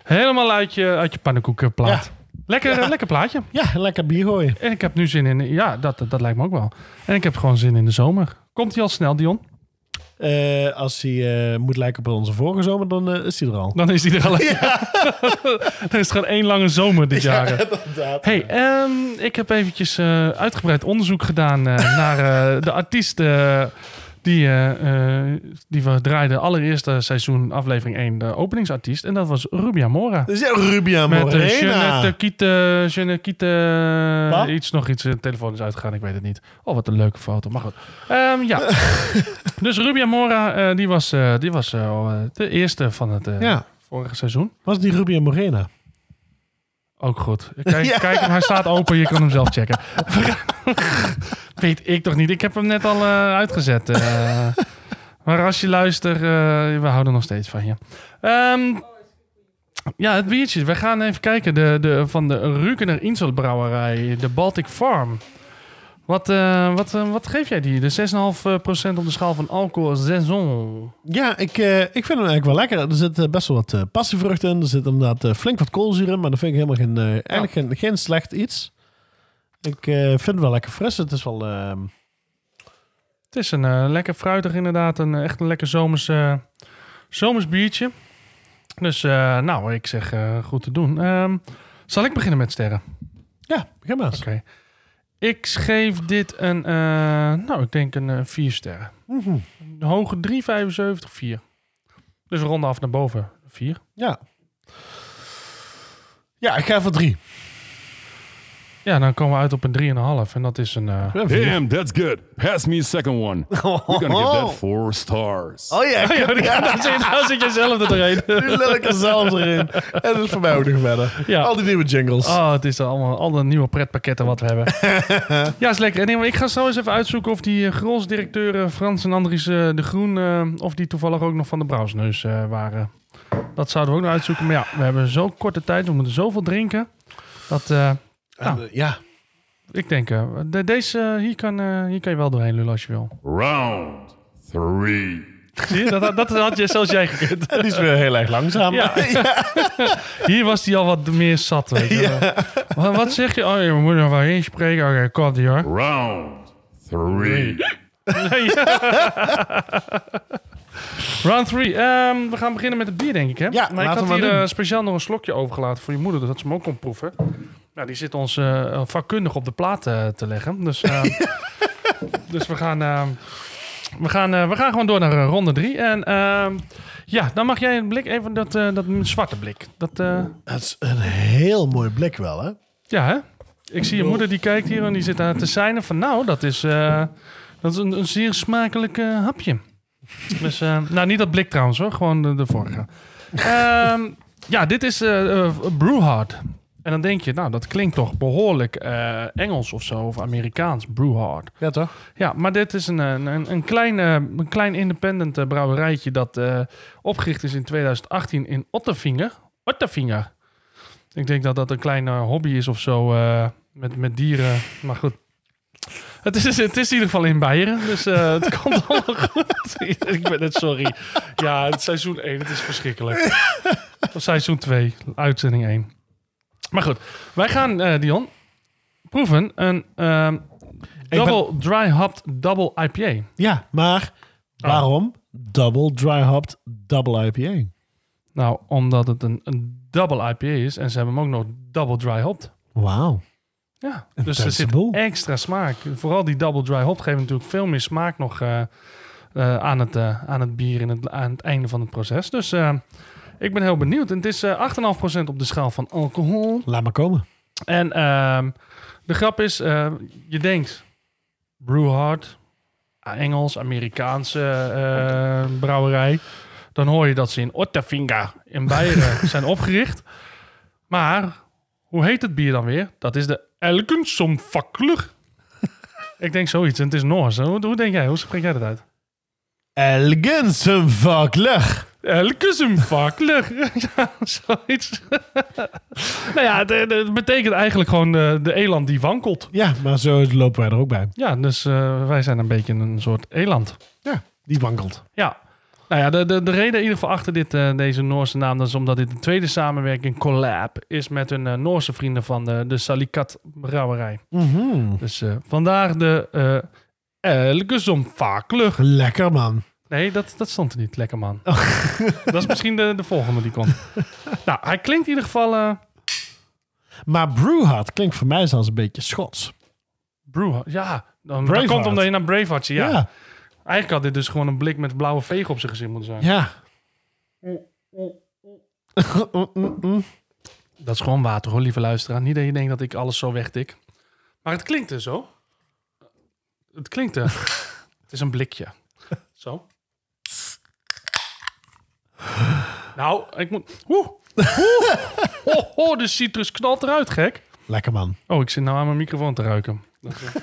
Helemaal uit je, uit je pannenkoekenplaat. Lekker, lekker plaatje. Ja, lekker bier gooien. En ik heb nu zin in... Ja, dat, dat lijkt me ook wel. En ik heb gewoon zin in de zomer. Komt hij al snel, Dion? Eh, als hij eh, moet lijken op onze vorige zomer, dan eh, is hij er al. Dan is hij er al. Dan is het gewoon één lange zomer dit jaar. inderdaad. Hey, ehm, ik heb eventjes uitgebreid onderzoek gedaan naar de artiest eh, die, eh, eh, die we draaiden allereerste seizoen aflevering 1, de openingsartiest. En dat was Rubia Mora. Dus ja, Rubia Met Morena. uh, Jeanette Kiete, Jeanette Kiete, iets nog iets. De telefoon is uitgegaan, ik weet het niet. Oh, wat een leuke foto. Maar goed. Ehm, ja. dus Rubia Mora, eh, die was, eh, die was eh, eh, de eerste van het eh, Ja, vorige seizoen. was die Rubia Morena? Ook goed. Kijk, Ja. kijk hij staat open. Je kan hem zelf checken. Weet ik toch niet. Ik heb hem net al eh, uitgezet. eh. maar als je luistert, eh, we houden nog steeds van je. Ehm, ja, het biertje. We gaan even kijken. De, de, van de Rukener Inselbrouwerij, de Baltic Farm. Wat, eh, wat, eh, wat geef jij die? De 6,5% op de schaal van alcohol saison. Ja, ik, eh, ik vind hem eigenlijk wel lekker. Er zit eh, best wel wat eh passievrucht in. Er zit inderdaad eh, flink wat koolzuur in. Maar dat vind ik helemaal geen, eh, eigenlijk geen, geen slecht iets. Ik eh, vind het wel lekker fris. Het is wel... Het is een eh, lekker fruitig inderdaad. Een, eh, echt een lekker zomers, eh, zomers biertje. Dus nou, nou, ik zeg eh, goed te doen. Ehm, zal ik beginnen met sterren? ja, begin maar. Oké. Ik geef dit een, eh, nou, ik denk een 4 sterren. Mhm. Een hoge 3,75, 4. Dus we ronden af naar boven, 4. Ja. Ja, ik ga voor drie. Ja, dan komen we uit op een 3,5. En dat is een... eh, Ja. Damn, that's good. Pass me a second one. We're gonna give that four stars. Oh ja, ik ja, daar zit, daar zit je zelf er doorheen. Nu lul ik er zelf erin. En dat is voor mij ook nog verder. Ja. Al die nieuwe jingles. Oh, het is allemaal al de nieuwe pretpakketten wat we hebben. ja, is lekker. En ik ga zo eens even uitzoeken of die uh, grolsdirecteuren Frans en Andries eh, de Groen, eh, of die toevallig ook nog van de Brouwsneus eh, waren. Dat zouden we ook nog uitzoeken. Maar ja, we hebben zo korte tijd, we moeten zoveel drinken. Dat, eh, nou. ja. ik denk, eh, de, deze, eh, hier, kan, eh, hier kan je wel doorheen lullen als je wil. Round three. Zie je, dat, dat had je zelfs jij gekund. Die is weer heel erg langzaam. Ja. Hier was hij al wat meer zat. Weet je. Wat, wat zeg je? Oh, je moet er wel eens spreken. Oké, komt ie hoor. Round three. Nee. Round 3. we gaan beginnen met het bier, denk ik. Hè? Ja, maar ik laten had we maar hier speciaal nog een slokje overgelaten voor je moeder, dat ze hem ook kon proeven. Nou, die zit ons eh, vakkundig op de plaat eh, te leggen. Dus, eh, dus we gaan, we, gaan, we gaan gewoon door naar ronde 3. En ehm, ja, dan mag jij een blik, even dat, eh, dat zwarte blik. Dat, eh, Het is een heel mooi blik wel, hè? ja, hè? Ik zie je moeder die kijkt hier en die zit daar te seinen van... nou, dat is, eh, dat is een, een zeer smakelijk eh, hapje. Dus, eh, nou, niet dat blik trouwens hoor, gewoon de, de vorige. Ehm, ja, dit is Brewhard. En dan denk je, nou, dat klinkt toch behoorlijk eh, Engels of zo, of Amerikaans, Brewhard. Ja, toch? Ja, maar dit is een, een, een, klein, een klein independent eh, brouwerijtje dat eh, opgericht is in 2018 in Ottervinger. Ottervinger. Ik denk dat dat een kleine hobby is of zo met, met dieren. Maar goed. Het is, het is in ieder geval in Beieren, dus het komt allemaal goed. ik ben het sorry. Ja, het seizoen 1, het is verschrikkelijk. Of seizoen 2, uitzending 1. Maar goed, wij gaan, eh, Dion, proeven een ehm, double dry hopped double IPA. Ja, maar waarom double dry hopped double IPA? Nou, omdat het een, een double IPA is en ze hebben hem ook nog double dry hopped. Wauw. Ja, dus er zit boel. extra smaak. Vooral die double dry hop geeft natuurlijk veel meer smaak nog eh, eh, aan, het, eh, aan het bier in het, aan het einde van het proces. Dus eh, ik ben heel benieuwd. En het is eh 8,5% op de schaal van alcohol. Laat maar komen. En ehm, de grap is, eh, je denkt Brewhard, Engels, Amerikaanse eh, brouwerij. Dan hoor je dat ze in Otterfinga in Beieren zijn opgericht. Maar hoe heet het bier dan weer? Dat is de Elkensomfakler. Ik denk zoiets. En het is Noors. Hoe, hoe denk jij? Hoe spreek jij dat uit? Elgensenvakler. Elke zijn vakler. ja, zoiets. nou ja, het, betekent eigenlijk gewoon de, de eland die wankelt. Ja, maar zo lopen wij er ook bij. Ja, dus eh, wij zijn een beetje een soort eland. Ja, die wankelt. Ja. Nou ja, de, de, de reden in ieder geval achter dit, eh, deze Noorse naam... dat is omdat dit een tweede samenwerking, collab... is met hun eh, Noorse vrienden van de, de Salikat brouwerij. Mhm. Dus eh, vandaar de uh, Elke. Lekker, man. Nee, dat, dat stond er niet. Lekker man. dat is misschien de, de volgende die komt. nou, hij klinkt in ieder geval... eh Maar Brewhard klinkt voor mij zelfs een beetje Schots. Brew, ja, dan, dat komt omdat je naar Braveheart ziet. Ja. Ja. Eigenlijk had dit dus gewoon een blik met blauwe vegen op zijn gezicht moeten zijn. Ja. Dat is gewoon water hoor, lieve luisteraar. Niet dat je denkt dat ik alles zo wegtik. Maar het klinkt er zo. Het klinkt er. het is een blikje. Zo. Nou, ik moet... Oeh. Oeh. Oh, oh, de citrus knalt eruit, gek. Lekker, man. Oh, ik zit nou aan mijn microfoon te ruiken. Dat is.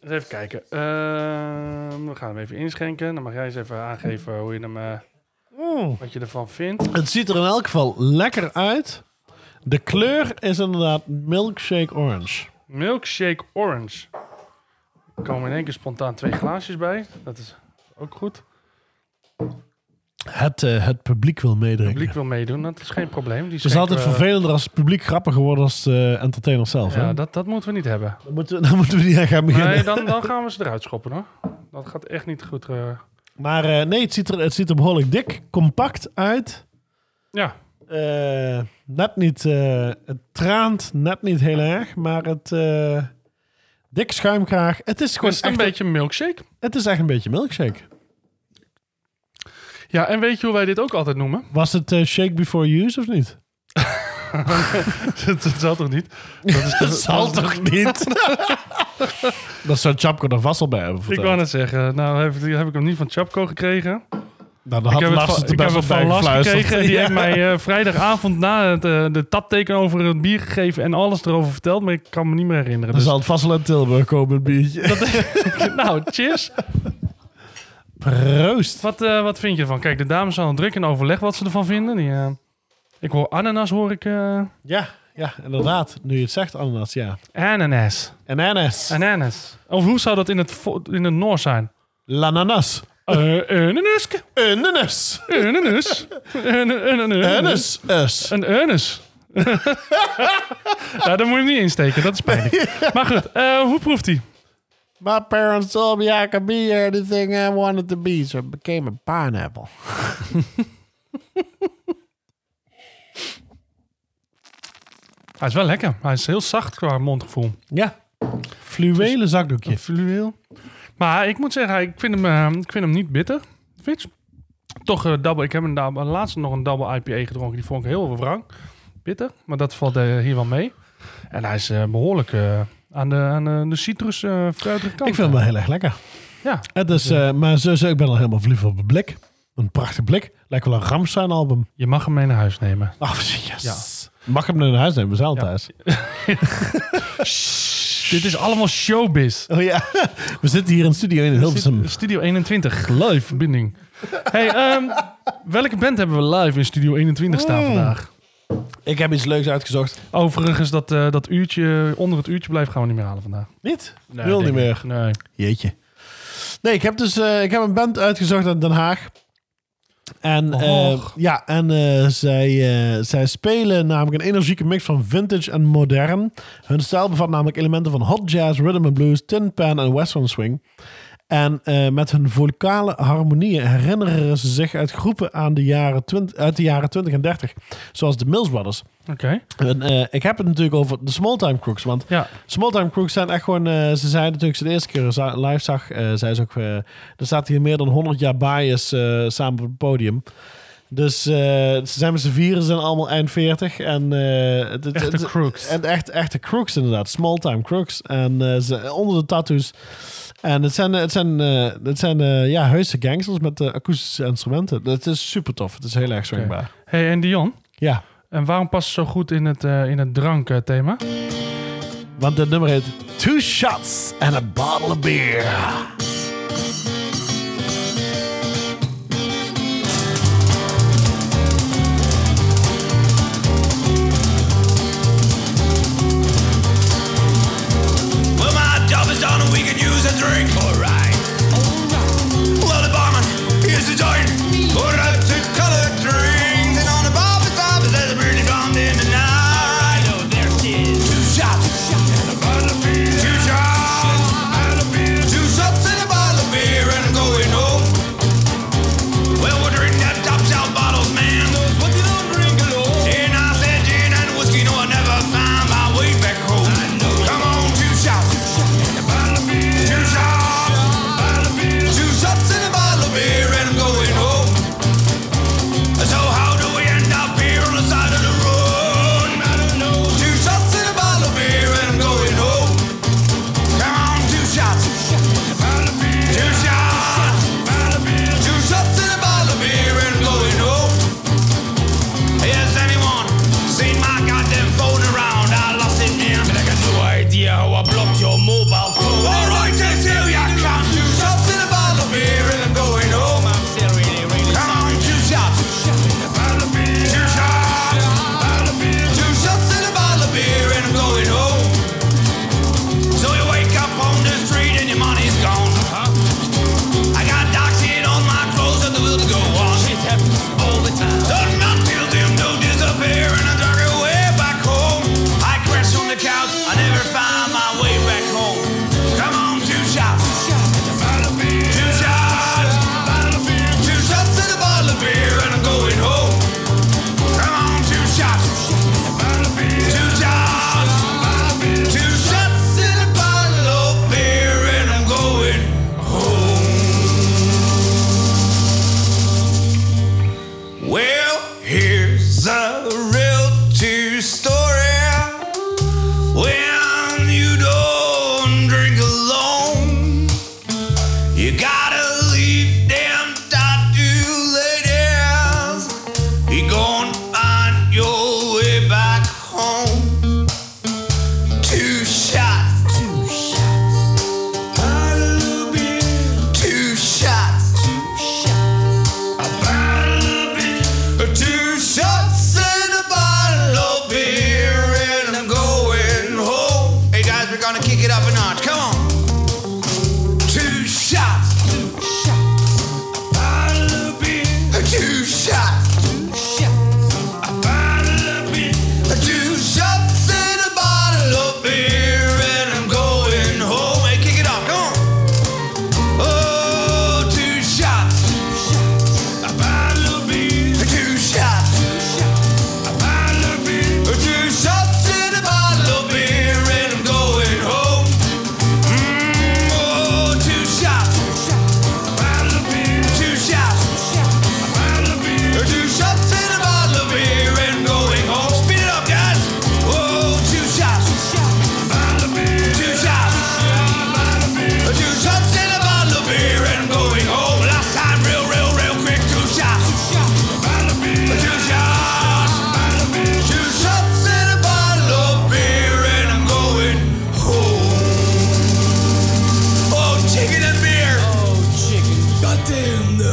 Eens even kijken. Ehm, we gaan hem even inschenken. Dan mag jij eens even aangeven hoe je hem, eh, wat je ervan vindt. Het ziet er in elk geval lekker uit. De kleur is inderdaad milkshake orange. Milkshake Orange. Er komen in één keer spontaan twee glaasjes bij. Dat is ook goed. Het, eh, het publiek wil Het meedrinken. publiek wil meedoen, dat is geen probleem. Die Het is altijd we- vervelender als het publiek grappiger wordt als de entertainer zelf. Ja, hè? dat, dat moeten we niet hebben. Dan, moeten, we- dan moeten we niet aan gaan beginnen. Nee, dan, dan gaan we ze eruit schoppen hoor. Dat gaat echt niet goed. eh. Maar eh, nee, het ziet, er, het ziet er behoorlijk dik, compact uit. Ja, Eh, net niet, eh, het traant net niet heel erg, maar het eh, dik schuimkraag. Het is gewoon is het een echt, beetje een milkshake. het is echt een beetje milkshake. Ja, en weet je hoe wij dit ook altijd noemen? Was het eh, shake before use of niet? dat, dat zal toch niet? Dat, is Dat zal toch niet? dat zou Chapko er vast al bij hebben Ik wou net zeggen, nou heb, heb ik hem niet van Chapco gekregen. Nou, dan Ik had heb het van, ik heb het van Lars gefluisterd. gekregen. En die Ja. heeft mij eh, vrijdagavond na het, eh, de tapteken over het bier gegeven en alles erover verteld. Maar ik kan me niet meer herinneren. Dan Dus, zal het vast wel in Tilburg komen, het biertje. nou, cheers. Proost. Wat, eh, wat vind je ervan? Kijk, de dames zijn al druk in overleg wat ze ervan vinden. Die, eh, ik hoor ananas, hoor ik. eh, Ja, ja, inderdaad. Nu je het zegt, ananas, ja. ananas. Ananas. Ananas. Of hoe zou dat in het, in het Noors zijn? Lananas. Ananas. Ananas. An- Ananas. Ananas. Een anus. ja, daar moet je hem niet insteken. Dat is pijnlijk. Maar goed, hoe proeft hij? My parents told me I could be anything I wanted to be, so I became a pineapple. Hij is wel lekker. Hij is heel zacht qua mondgevoel. Ja. Fluwelen zakdoekje. Fluweel. Maar ik moet zeggen, ik vind hem, eh, ik vind hem niet bitter. Fitch. Toch eh, double. Ik heb een double, laatst nog een double IPA gedronken. Die vond ik heel wrang. Bitter. Maar dat valt eh, hier wel mee. En hij is eh, behoorlijk eh, aan de, aan de, de citrus eh fruitige kant. Ik vind hem wel heel erg lekker. Ja. Het is, eh, maar sowieso, ik ben al helemaal verliefd op het blik. Een prachtig blik. Lijkt wel een Ramstein album. Je mag hem mee naar huis nemen. Oh, yes. Mag ik hem naar huis nemen? We zijn al Ja. thuis. Dit is allemaal showbiz. Oh ja. We zitten hier in studio in Hilversum. Studio 21, live verbinding. Hey, ehm, welke band hebben we live in Studio 21 staan Mm. vandaag? Ik heb iets leuks uitgezocht. Overigens, dat, eh, dat uurtje, onder het uurtje blijven gaan we niet meer halen vandaag. Niet? Nee, Wil denk niet meer. ik. Nee. Jeetje. Nee, ik heb dus eh, ik heb een band uitgezocht uit Den Haag. En, eh, Och. ja, en eh, zij, eh, zij spelen namelijk een energieke mix van vintage en modern. Hun stijl bevat namelijk elementen van hot jazz, rhythm and blues, tin pan en western swing. En eh, met hun vocale harmonieën herinneren ze zich uit groepen aan de jaren 20, uit de jaren 20 en 30. Zoals de Mills Brothers. Oké. Eh, ik heb het natuurlijk over de Smalltime Crooks. Want Ja. Smalltime Crooks zijn echt gewoon... eh, ze zeiden natuurlijk ze de eerste keer live zag... zei ze ook... er staat hier meer dan 100 jaar bias samen op het podium. Dus ze zijn met z'n vieren, ze zijn allemaal eind 40. En, het, het- Echte crooks. En echt, echte crooks inderdaad. Smalltime crooks. En ze, onder de tattoos. En het zijn, het zijn, eh, het zijn eh, ja, heuse gangsters met eh, akoestische instrumenten. Het is super tof. Het is heel erg swingbaar. Hey, en Dion, Ja, en waarom past het zo goed in het, in het drankthema? want het nummer heet Two Shots and a Bottle of Beer. strength.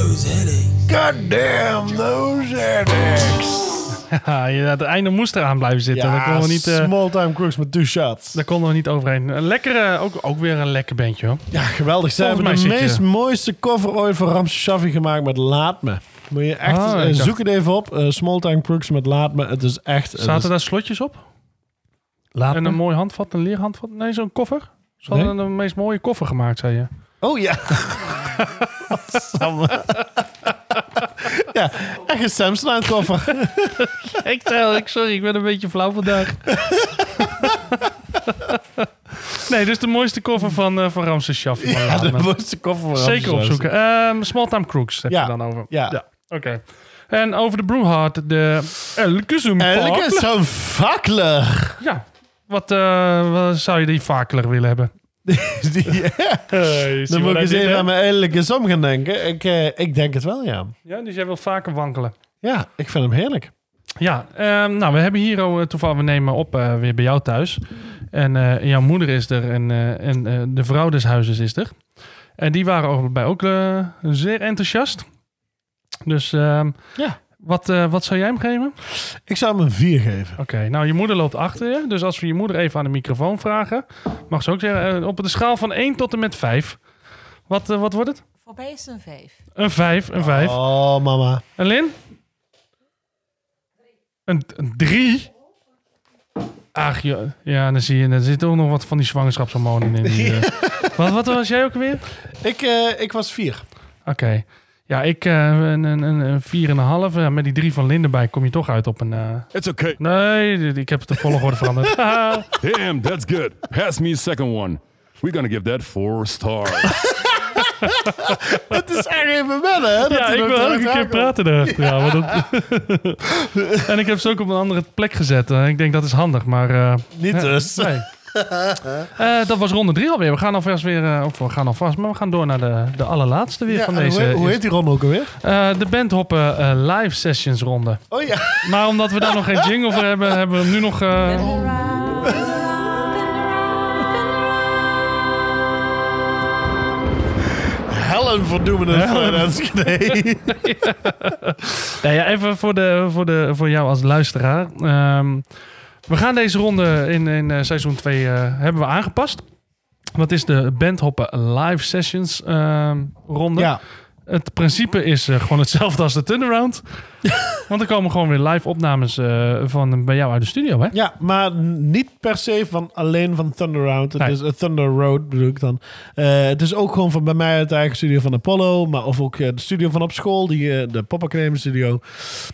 Those headaches. God damn those headaches. Ja, je- het einde moest eraan blijven zitten. daar, konden we niet, eh, small time crooks met two shots. daar konden we niet overheen. Een lekkere, ook, ook weer een lekker bandje hoor. Ja, geweldig. Ze Volgens hebben de meest je- mooiste cover ooit voor Ramse Shaffi gemaakt met Laat Me. Moet je echt, Ah, eh, zoek het even op. eh, small time crooks met Laat Me. Het is echt... Zaten is- daar slotjes op? Laat En Me? een mooi handvat, een leerhandvat? Nee, zo'n koffer? Ze hadden de meest mooie koffer gemaakt, zei je. Oh ja. Ja, echt een Samsonite koffer. Ik tel, ik, sorry, ik ben een beetje flauw vandaag. nee, dus de mooiste koffer van, eh van Ramses Shaffi. van ja, Laat de mooiste koffer van Zeker Ramse opzoeken. Ehm Small Time Crooks heb Ja, je dan over. ja. Oké. En over de Brewhard, de Elke Zoom Elke is zo'n fakler. Ja. Wat, eh, wat zou je die vakeler willen hebben? Die- Dan moet ik eens even aan mijn elke som gaan denken. Ik, eh, ik denk het wel, ja. Ja, dus jij wil vaker wankelen. Ja, ik vind hem heerlijk. Ja, ehm, nou, we hebben hier al, eh, toevallig, we nemen op eh, weer bij jou thuis. En eh, jouw moeder is er en, eh, en eh, de vrouw des huizes is er. En die waren bij ook eh, zeer enthousiast. Dus ehm, Ja. Wat, eh, wat zou jij hem geven? Ik zou hem een 4 geven. Oké, nou, je moeder loopt achter je. Dus als we je moeder even aan de microfoon vragen, mag ze ook zeggen, eh, op de schaal van 1 tot en met 5. Wat, eh, wat wordt het? Voor mij is het een vijf. Een 5, een 5. Oh, mama. En Lin? Een, een 3? Ach, joh. ja, dan zie je, er zit ook nog wat van die zwangerschapshormonen in. Die, eh. wat, wat was jij ook weer? Ik, eh, ik was 4. Oké. Ja, ik eh, een, een, een, een 4,5. Ja, met die 3 van Lin erbij kom je toch uit op een... eh, It's okay. Nee, ik heb de volgorde veranderd. Damn, that's good. Pass me a second one. We're gonna give that four stars. Het is echt even wennen, hè? dat ja, ik wil elke keer praten erachter. Ja, maar dat... en ik heb ze ook op een andere plek gezet. Ik denk dat is handig, maar... eh, Niet ja, dus. Nee. Eh, dat was ronde drie alweer. We gaan alvast weer, eh, of we gaan alvast, maar we gaan door naar de, de allerlaatste weer Ja, van deze. hoe, hoe heet die ronde ook alweer? Eh, de bandhoppen live sessions ronde. Oh ja. Maar omdat we daar nog geen jingle voor hebben, hebben we hem nu nog. Helen verdoemen het voor Enschede. nou ja, even voor, de, voor, de, voor jou als luisteraar. Ehm, we gaan deze ronde in, in eh, seizoen 2 hebben we aangepast. Dat is de bandhoppen live sessions ehm, ronde. Ja. Het principe is eh, gewoon hetzelfde als de turnaround. Want er komen gewoon weer live opnames eh, van bij jou uit de studio, hè? ja, maar niet per se van alleen van Thunder Round. Het Nee. is uh, Thunder Road bedoel ik dan. Eh, het is ook gewoon van bij mij uit de eigen studio van Apollo. Maar of ook eh, de studio van op school, die, eh, de Pop Academy studio.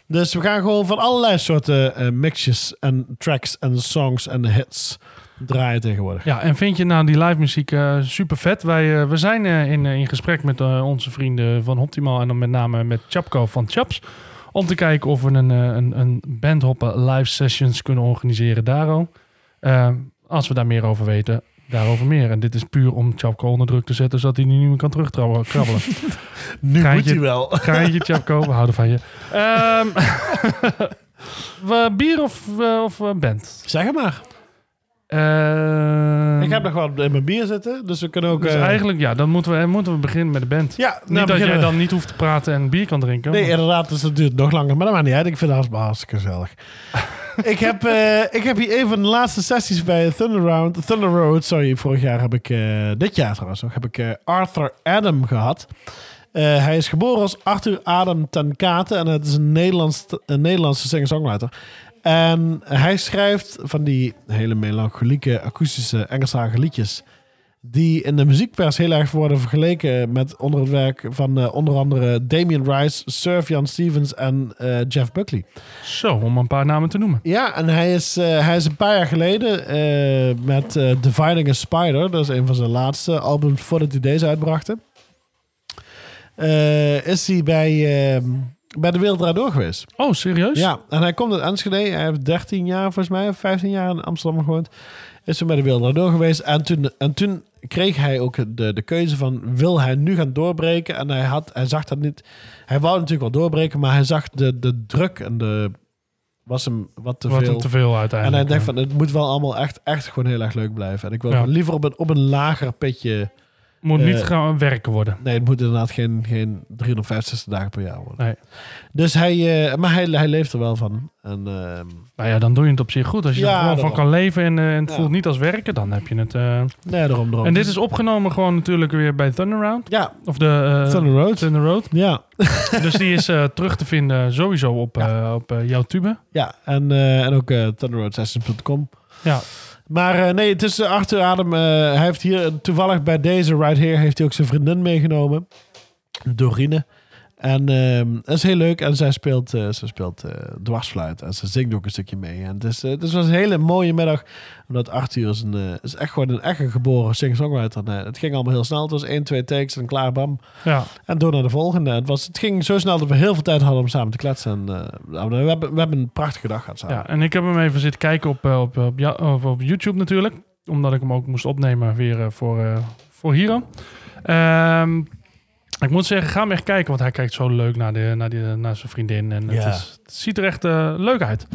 Dus we gaan gewoon van allerlei soorten eh, mixjes en tracks en songs en hits draaien tegenwoordig. Ja, en vind je nou die live muziek eh, super vet? Wij eh, we zijn eh, in, in gesprek met onze vrienden van Optimal en dan met name met Chapko van Chaps. Om te kijken of we een, een, een bandhoppen live sessions kunnen organiseren daarom. Eh, als we daar meer over weten, daarover meer. En dit is puur om Chapko onder druk te zetten, zodat hij niet meer kan terugkrabbelen. Nu moet je- hij wel. Kraantje, Chapko, we houden van je. Ehm, we- bier of, of band? Zeg het maar. Ehm, Ik heb nog wat in mijn bier zitten, dus we kunnen ook... dus eh, eigenlijk, ja, dan moeten we, moeten we beginnen met de band. Ja, nou, niet dat jij dan niet hoeft te praten en bier kan drinken. Nee, maar- inderdaad, dus dat duurt nog langer. Maar dat maakt niet uit. Ik vind het hartstikke gezellig. ik, heb, eh, ik heb hier een van de laatste sessies bij Thunder, Round, Thunder Road. Sorry, vorig jaar heb ik... eh, dit jaar trouwens nog, heb ik Arthur Adam gehad. Eh, hij is geboren als Arthur Adam ten Kate. En het is een, Nederlands, een Nederlandse singer-songwriter. En hij schrijft van die hele melancholieke, akoestische, Engelstalige liedjes... die in de muziekpers heel erg worden vergeleken met onder het werk van eh, onder andere Damien Rice, Sir Stevens en eh, Jeff Buckley. Zo, om een paar namen te noemen. Ja, en hij is, eh, hij is een paar jaar geleden met Dividing a Spider, dat is een van zijn laatste albums voordat hij deze uitbrachten, eh, is hij bij, eh, bij de Wereld Door geweest. Oh, serieus? Ja, en hij komt uit Enschede. Hij heeft 13 jaar volgens mij, of 15 jaar in Amsterdam gewoond. Is toen bij de Wereld Door geweest. En toen, en toen kreeg hij ook de, de keuze van, wil hij nu gaan doorbreken? En hij, had, hij zag dat niet. Hij wou natuurlijk wel doorbreken, maar hij zag de, de druk en de... Was hem wat te Wat veel. te veel En uiteindelijk. hij denkt ja. van, het moet wel allemaal echt, echt gewoon heel erg leuk blijven. En ik wil Ja. liever op een, op een lager pitje... Moet eh, niet gaan werken worden. Nee, het moet inderdaad geen, geen 365 dagen per jaar worden. Nee. Dus hij, eh, maar hij, hij leeft er wel van. En, ehm, Nou ja, dan doe je het op zich goed. Als je Ja, er gewoon van kan leven en, eh, en het Ja. voelt niet als werken, dan heb je het. eh. nee, daarom, daarom. En dit is opgenomen gewoon natuurlijk weer bij Thunderround. Ja, Of de eh, Thunder Road. Thunder Road. Ja, dus die is eh, terug te vinden sowieso op, eh, op eh, jouw tube. ja. En, eh, en ook uh, thunderroadsessions.com. Ja. Maar eh, nee, het is eh, Arthur Adem. eh, hij heeft hier toevallig bij deze right here heeft hij ook zijn vriendin meegenomen. Dorine. En ehm dat is heel leuk. En zij speelt, eh, ze speelt eh, dwarsfluit. En ze zingt ook een stukje mee. En het, is, eh, het was een hele mooie middag. Omdat Arthur is, een, is echt gewoon een echt een geboren singer-songwriter. Het ging allemaal heel snel. Het was één, twee takes en klaar, bam. Ja. En door naar de volgende. Het, was, het ging zo snel dat we heel veel tijd hadden om samen te kletsen. En, nou, we, hebben, we hebben een prachtige dag gehad samen. ja, en ik heb hem even zitten kijken op, op, op, of op YouTube natuurlijk. Omdat ik hem ook moest opnemen weer voor, voor Hero. Ehm, ik moet zeggen, ga hem echt kijken, want hij kijkt zo leuk naar, de, naar, die, naar zijn vriendin. En Ja. het, is, het ziet er echt eh, leuk uit.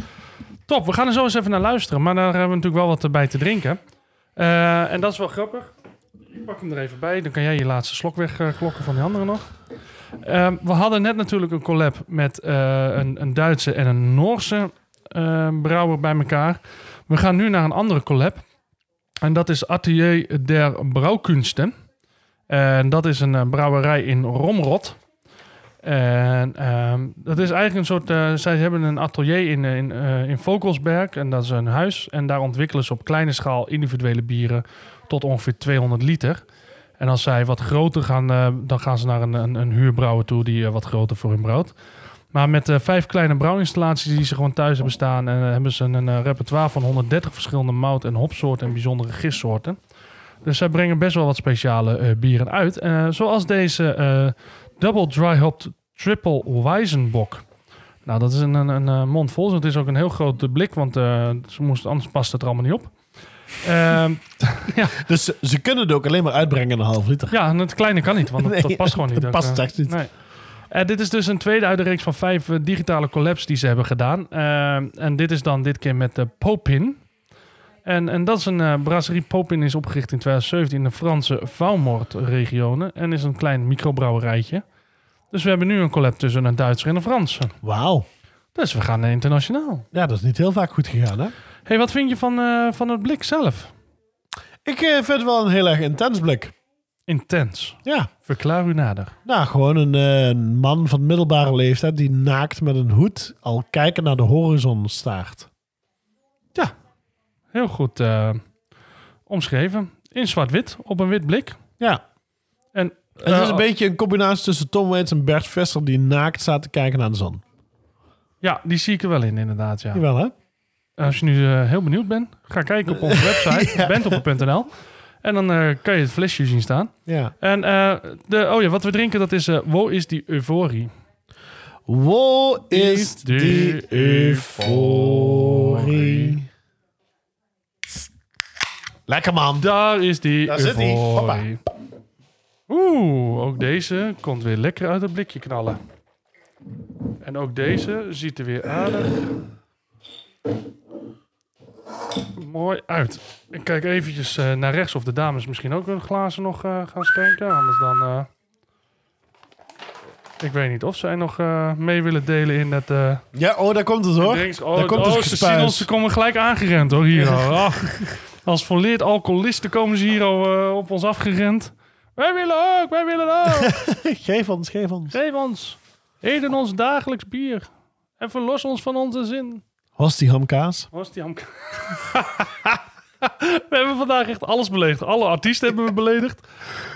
Top, we gaan er zo eens even naar luisteren. Maar daar hebben we natuurlijk wel wat bij te drinken. Eh, en dat is wel grappig. Ik pak hem er even bij. Dan kan jij je laatste slok wegklokken van die andere nog. Ehm, we hadden net natuurlijk een collab met eh, een, een Duitse en een Noorse eh, brouwer bij elkaar. We gaan nu naar een andere collab. En dat is Atelier der Brouwkunsten. En dat is een eh, brouwerij in Romrod. En ehm, dat is eigenlijk een soort... eh, zij hebben een atelier in, eh, in, in Vogelsberg. En dat is een huis. En daar ontwikkelen ze op kleine schaal individuele bieren... tot ongeveer 200 liter. En als zij wat groter gaan... dan gaan ze naar een, een, een huurbrouwer toe... die wat groter voor hun brouwt. Maar met vijf kleine brouwinstallaties die ze gewoon thuis hebben staan... En, hebben ze een, een repertoire van 130 verschillende mout- en hopsoorten... en bijzondere gistsoorten. Dus zij brengen best wel wat speciale eh, bieren uit. Eh, zoals deze eh, Double Dry Hopped Triple Weizenbok. Nou, dat is een, een, een mond vol. Het is ook een heel grote blik, want ze moesten, anders past het er allemaal niet op. Ehm, Dus ze, ze kunnen het ook alleen maar uitbrengen in een half liter. ja, en het kleine kan niet, want dat, Nee, dat past gewoon niet. dat past echt niet. Nee. Dit is dus een tweede uit de reeks van vijf digitale collabs die ze hebben gedaan. Eh, en dit is dan dit keer met de Popin. En, en dat is een eh, brasserie. Popin is opgericht in 2017 in de Franse Vaumort-regionen. En is een klein microbrouwerijtje. Dus we hebben nu een collab tussen een Duitser en een Franse. Wauw. Dus we gaan internationaal. Ja, dat is niet heel vaak goed gegaan, hè? hey, wat vind je van, eh, van het blik zelf? Ik eh, vind het wel een heel erg intens blik. Intens. Ja. Verklaar u nader. Nou, gewoon een, een man van middelbare leeftijd die naakt met een hoed al kijken naar de horizon staart. Heel goed eh, omschreven. In zwart-wit, op een wit blik. Ja. En, Het is eh, een beetje een combinatie tussen Tom Waits en Bert Visser die naakt staat te kijken naar de zon. Ja, die zie ik er wel in, inderdaad. Ja. Jawel, hè? Als je nu eh, heel benieuwd bent, ga kijken op onze website, Ja. En dan eh, kan je het flesje zien staan. Ja. En eh, de, oh ja, wat we drinken, dat is, eh Wo is die euforie? Waar is die euforie? Lekker man. Daar is die Daar zit die. euforie. Oeh, ook deze komt weer lekker uit het blikje knallen. En ook deze ziet er weer aardig mooi uit. Ik kijk eventjes eh, naar rechts of de dames misschien ook hun glazen nog eh, gaan schenken. Anders dan... eh, ik weet niet of zij nog eh, mee willen delen in het... eh, Ja, oh, daar komt het hoor. drinks. Oh, daar komt oh, het ze zien ons, gespuis. ze komen gelijk aangerend hoor, hier. al. Ach, als volleerd alcoholisten komen ze hier al eh, op ons afgerend. Wij willen ook, wij willen ook. geef ons, geef ons. Geef ons. Heden ons dagelijks bier. En verlos ons van onze zin. Was die hamkaas? Was die ham... We hebben vandaag echt alles beledigd. Alle artiesten hebben we beledigd.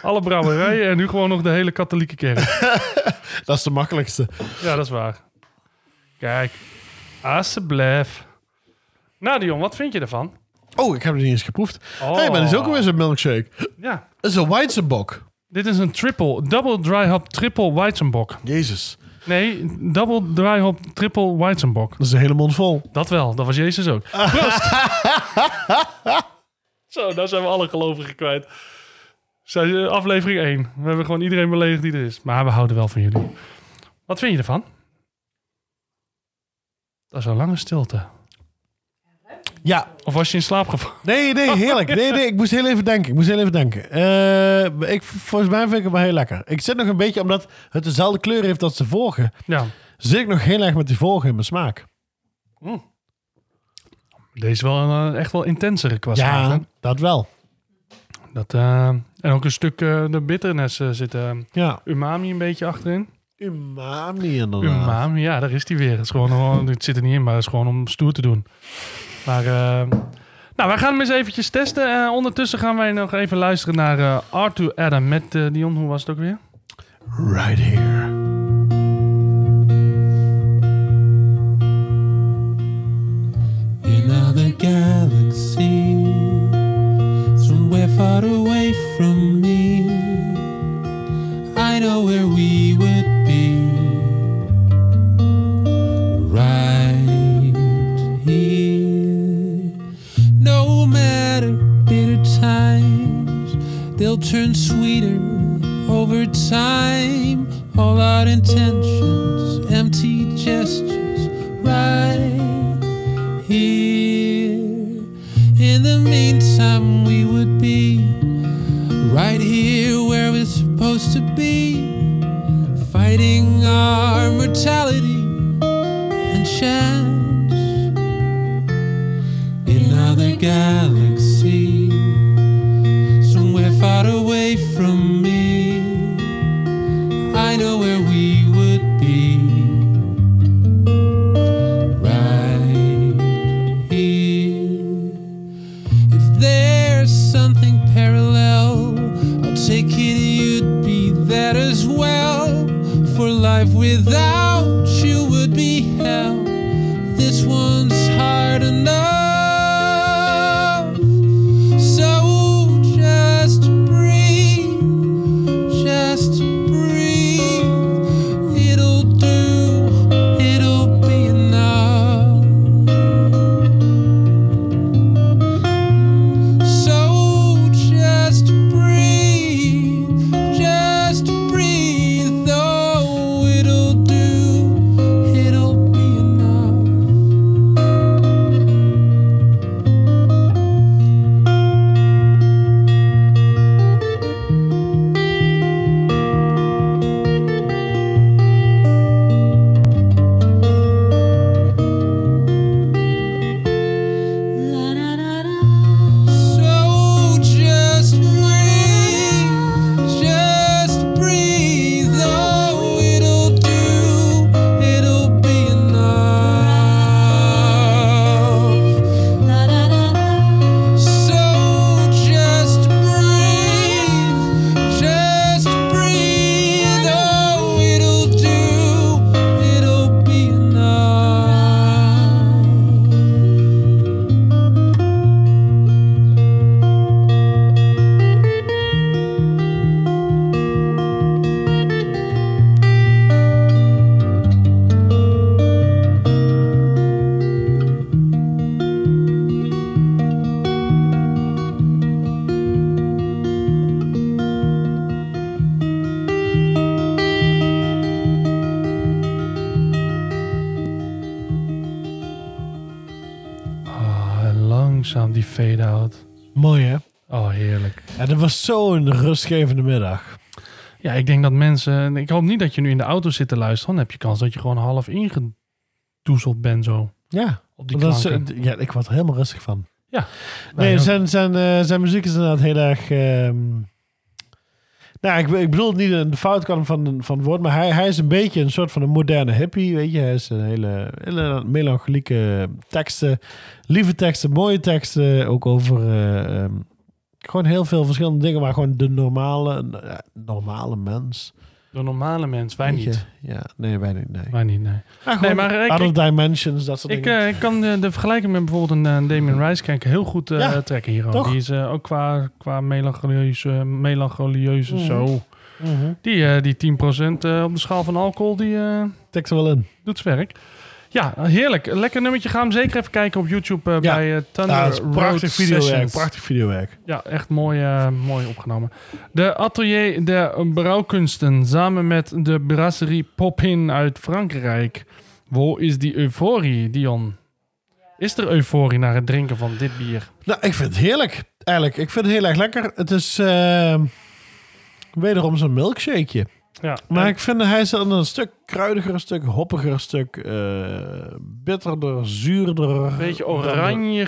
Alle brouwerijen en nu gewoon nog de hele katholieke kerk. Dat is de makkelijkste. Ja, dat is waar. Kijk. Alsjeblieft. Nou Dion, wat vind je ervan? Oh, ik heb het niet eens geproefd. Oh. hey, maar dit is ook weer zo'n milkshake. Ja. Dat is een Weizenbok. Dit is een triple, double dry hop triple Weizenbock. Jezus. Nee, double dry hop triple Weizenbock. Dat is een hele mond vol. Dat wel, dat was Jezus ook. Proost. Zo, daar zijn we alle gelovigen kwijt. Zijn, Aflevering 1. We hebben gewoon iedereen beledigd die er is. Maar we houden wel van jullie. Wat vind je ervan? Dat is een lange stilte. Ja. Of was je in slaap gevallen? Nee, nee, heerlijk. Nee, nee, ik moest heel even denken. Ik moest heel even denken. Eh, ik, volgens mij vind ik het wel heel lekker. Ik zit nog een beetje, omdat het dezelfde kleur heeft als de vorige, Ja. zit ik nog heel erg met die vorige in mijn smaak. Deze is wel een, eh, echt wel intensere qua smaak, hè? Ja, dat wel. Dat, eh, en ook een stuk de bitterness zit Ja. umami een beetje achterin. Umami inderdaad. Umami, ja, daar is die weer. Het, is gewoon- het zit er niet in, maar het is gewoon om stoer te doen. Maar, eh, nou, wij gaan hem eens eventjes testen. Eh, ondertussen gaan wij nog even luisteren naar eh Arthur Adam met eh, Dion. Hoe was het ook weer? Right here. another galaxy, somewhere far away from me. I know where we would they'll turn sweeter over time. All our intentions, empty gestures, right here. In the meantime, we would be right here where we're supposed to be, fighting our mortality and chance. In other galaxy, die fade-out. Mooi, hè? Oh, heerlijk. En het was zo'n rustgevende middag. Ja, ik denk dat mensen... en Ik hoop niet dat je nu in de auto zit te luisteren. Dan heb je kans dat je gewoon half ingedoezeld bent zo. Ja. Op die Dat is, ja, ik word er helemaal rustig van. Ja. Nee, Nou, zijn, zijn, eh, zijn muziek is inderdaad heel erg... ehm, nou, ik, ik bedoel het niet de fout kan van, van het woord, maar hij, hij is een beetje een soort van een moderne hippie, weet je. Hij is een hele, hele melancholieke teksten, lieve teksten, mooie teksten, ook over eh, ehm, gewoon heel veel verschillende dingen, maar gewoon de normale, eh, normale mens. De normale mens, wij niet. Ja, nee, wij niet, nee. Wij niet, nee. Ja, gewoon maar ik- other ik- dimensions, dat soort Ik, dingen. eh, ik kan de, de vergelijking met bijvoorbeeld een eh, Damien Rice kijk heel goed eh, Ja, trekken hier. toch? Die is ook qua, qua melancolieuze, melancolieuze Mhm. zo. Mhm. Die, die 10% eh, op de schaal van alcohol, die eh, Tikt er wel in. doet zijn werk. Ja, heerlijk. Lekker nummertje. Ga hem zeker even kijken op YouTube eh, Ja. bij eh, Thunder Ja, Road prachtig videowerk. Prachtig videowerk. Ja, echt mooi, eh, mooi opgenomen. De Atelier der Brouwkunsten samen met de Brasserie Popin uit Frankrijk. Waar is die euforie, Dion? Is er euforie naar het drinken van dit bier? Nou, ik vind het heerlijk. Eigenlijk, ik vind het heel erg lekker. Het is wederom zo'n milkshakeje. Ja, Maar en- ik vind hij is dan een stuk kruidiger, een stuk hoppiger, een stuk eh, bitterder, zuurder. een beetje oranje,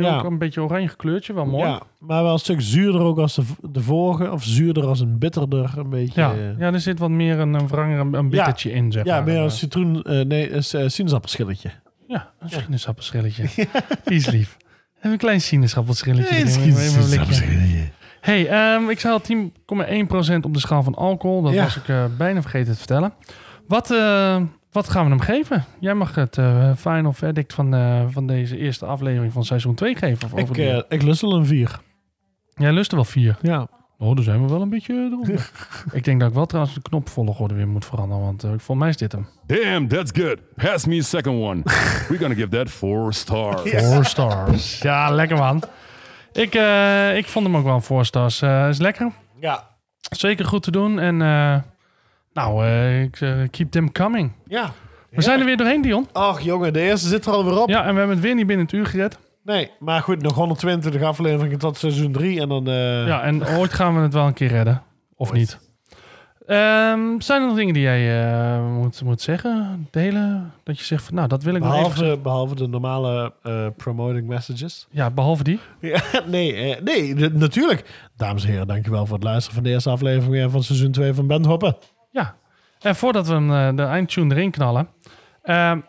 Ja. een beetje oranje kleurtje, wel mooi. Ja, maar wel een stuk zuurder ook als de, de vorige. Of zuurder als een bitterder, een beetje. Ja, eh, ja, er zit wat meer een, een wranger, een, een bittertje in, zeg ja, maar. meer Eh, een citroen, eh, nee, een eh, sinaasappelschilletje. Ja, een sinaasappelschilletje. Die is lief. Even een klein sinaasappelschilletje. Nee, een sinaasappelschilletje. Hey, ehm, ik zei al 10,1% op de schaal van alcohol. Dat Ja. was ik eh, bijna vergeten te vertellen. Wat, eh, wat gaan we hem geven? Jij mag het eh, final verdict van, eh, van deze eerste aflevering van seizoen 2 geven. Of Ik, eh, ik lust wel een vier. Jij lust er wel vier. Ja. Oh, dan zijn we wel een beetje eronder. ik denk dat ik wel trouwens de knopvolgorde weer moet veranderen. Want eh, volgens mij is dit hem. Damn, that's good. Pass me a second one. We're gonna give that four stars. Four stars. Ja, lekker man. Ik, eh, ik vond hem ook wel een four stars. Eh, is lekker. Ja. Zeker goed te doen. En eh, nou, ik, keep them coming. Ja. We zijn er weer doorheen, Dion. Ach jongen, de eerste zit er alweer op. Ja, en we hebben het weer niet binnen het uur gered. Nee, maar goed, nog 122 afleveringen tot seizoen 3 en dan... Ja, en ooit gaan we het wel een keer redden. Of niet. Ehm, zijn er nog dingen die jij eh, moet, moet zeggen, delen? Dat je zegt van, nou, dat wil ik nog even Behalve, behalve de normale eh, promoting messages. Ja, behalve die. Ja, nee, eh, nee natuurlijk. Dames en heren, dankjewel voor het luisteren van de eerste aflevering van seizoen 2 van Band Hoppen. Ja. En voordat we hem, de eindtune erin knallen.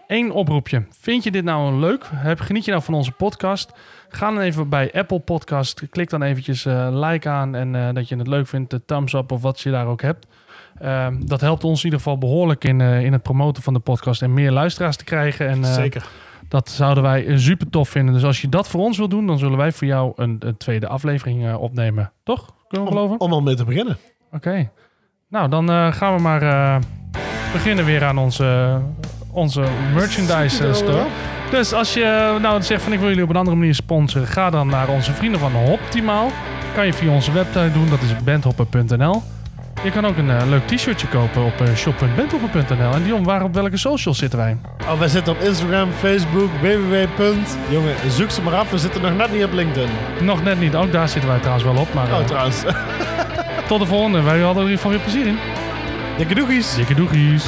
Eén oproepje. Vind je dit nou leuk? Heb, geniet je nou van onze podcast? Ga dan even bij Apple Podcast. Klik dan eventjes like aan. En dat je het leuk vindt. De thumbs up of wat je daar ook hebt. Ehm, dat helpt ons in ieder geval behoorlijk in, eh, in het promoten van de podcast. En meer luisteraars te krijgen. En, eh, Dat zouden wij eh, super tof vinden. Dus als je dat voor ons wil doen. Dan zullen wij voor jou een, een tweede aflevering opnemen. Toch? Kunnen we geloven? Om al mee te beginnen. Oké. Nou, dan gaan we maar beginnen weer aan onze, onze merchandise store. Dus als je nou zegt van ik wil jullie op een andere manier sponsoren, ga dan naar onze vrienden van Optimaal. Kan je via onze website doen, dat is bandhopper.nl. Je kan ook een eh, leuk t-shirtje kopen op uh. En Dion, waar op welke socials zitten wij? Oh, wij zitten op Instagram, Facebook, www. Jongen, zoek ze maar af. We zitten nog net niet op LinkedIn. Nog net niet, ook daar zitten wij trouwens wel op. Maar eh, Oh, trouwens. tot de volgende. Wij hadden er in ieder geval weer plezier in. Dikke doegies. Dikke doegies.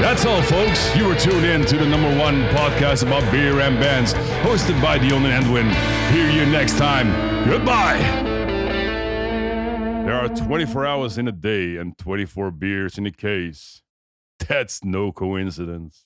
That's all, folks. You were tuned in to the number one podcast about beer and bands, hosted by Dion and Edwin. Hear you next time. Goodbye. There are 24 hours in a day and 24 beers in a case. That's no coincidence.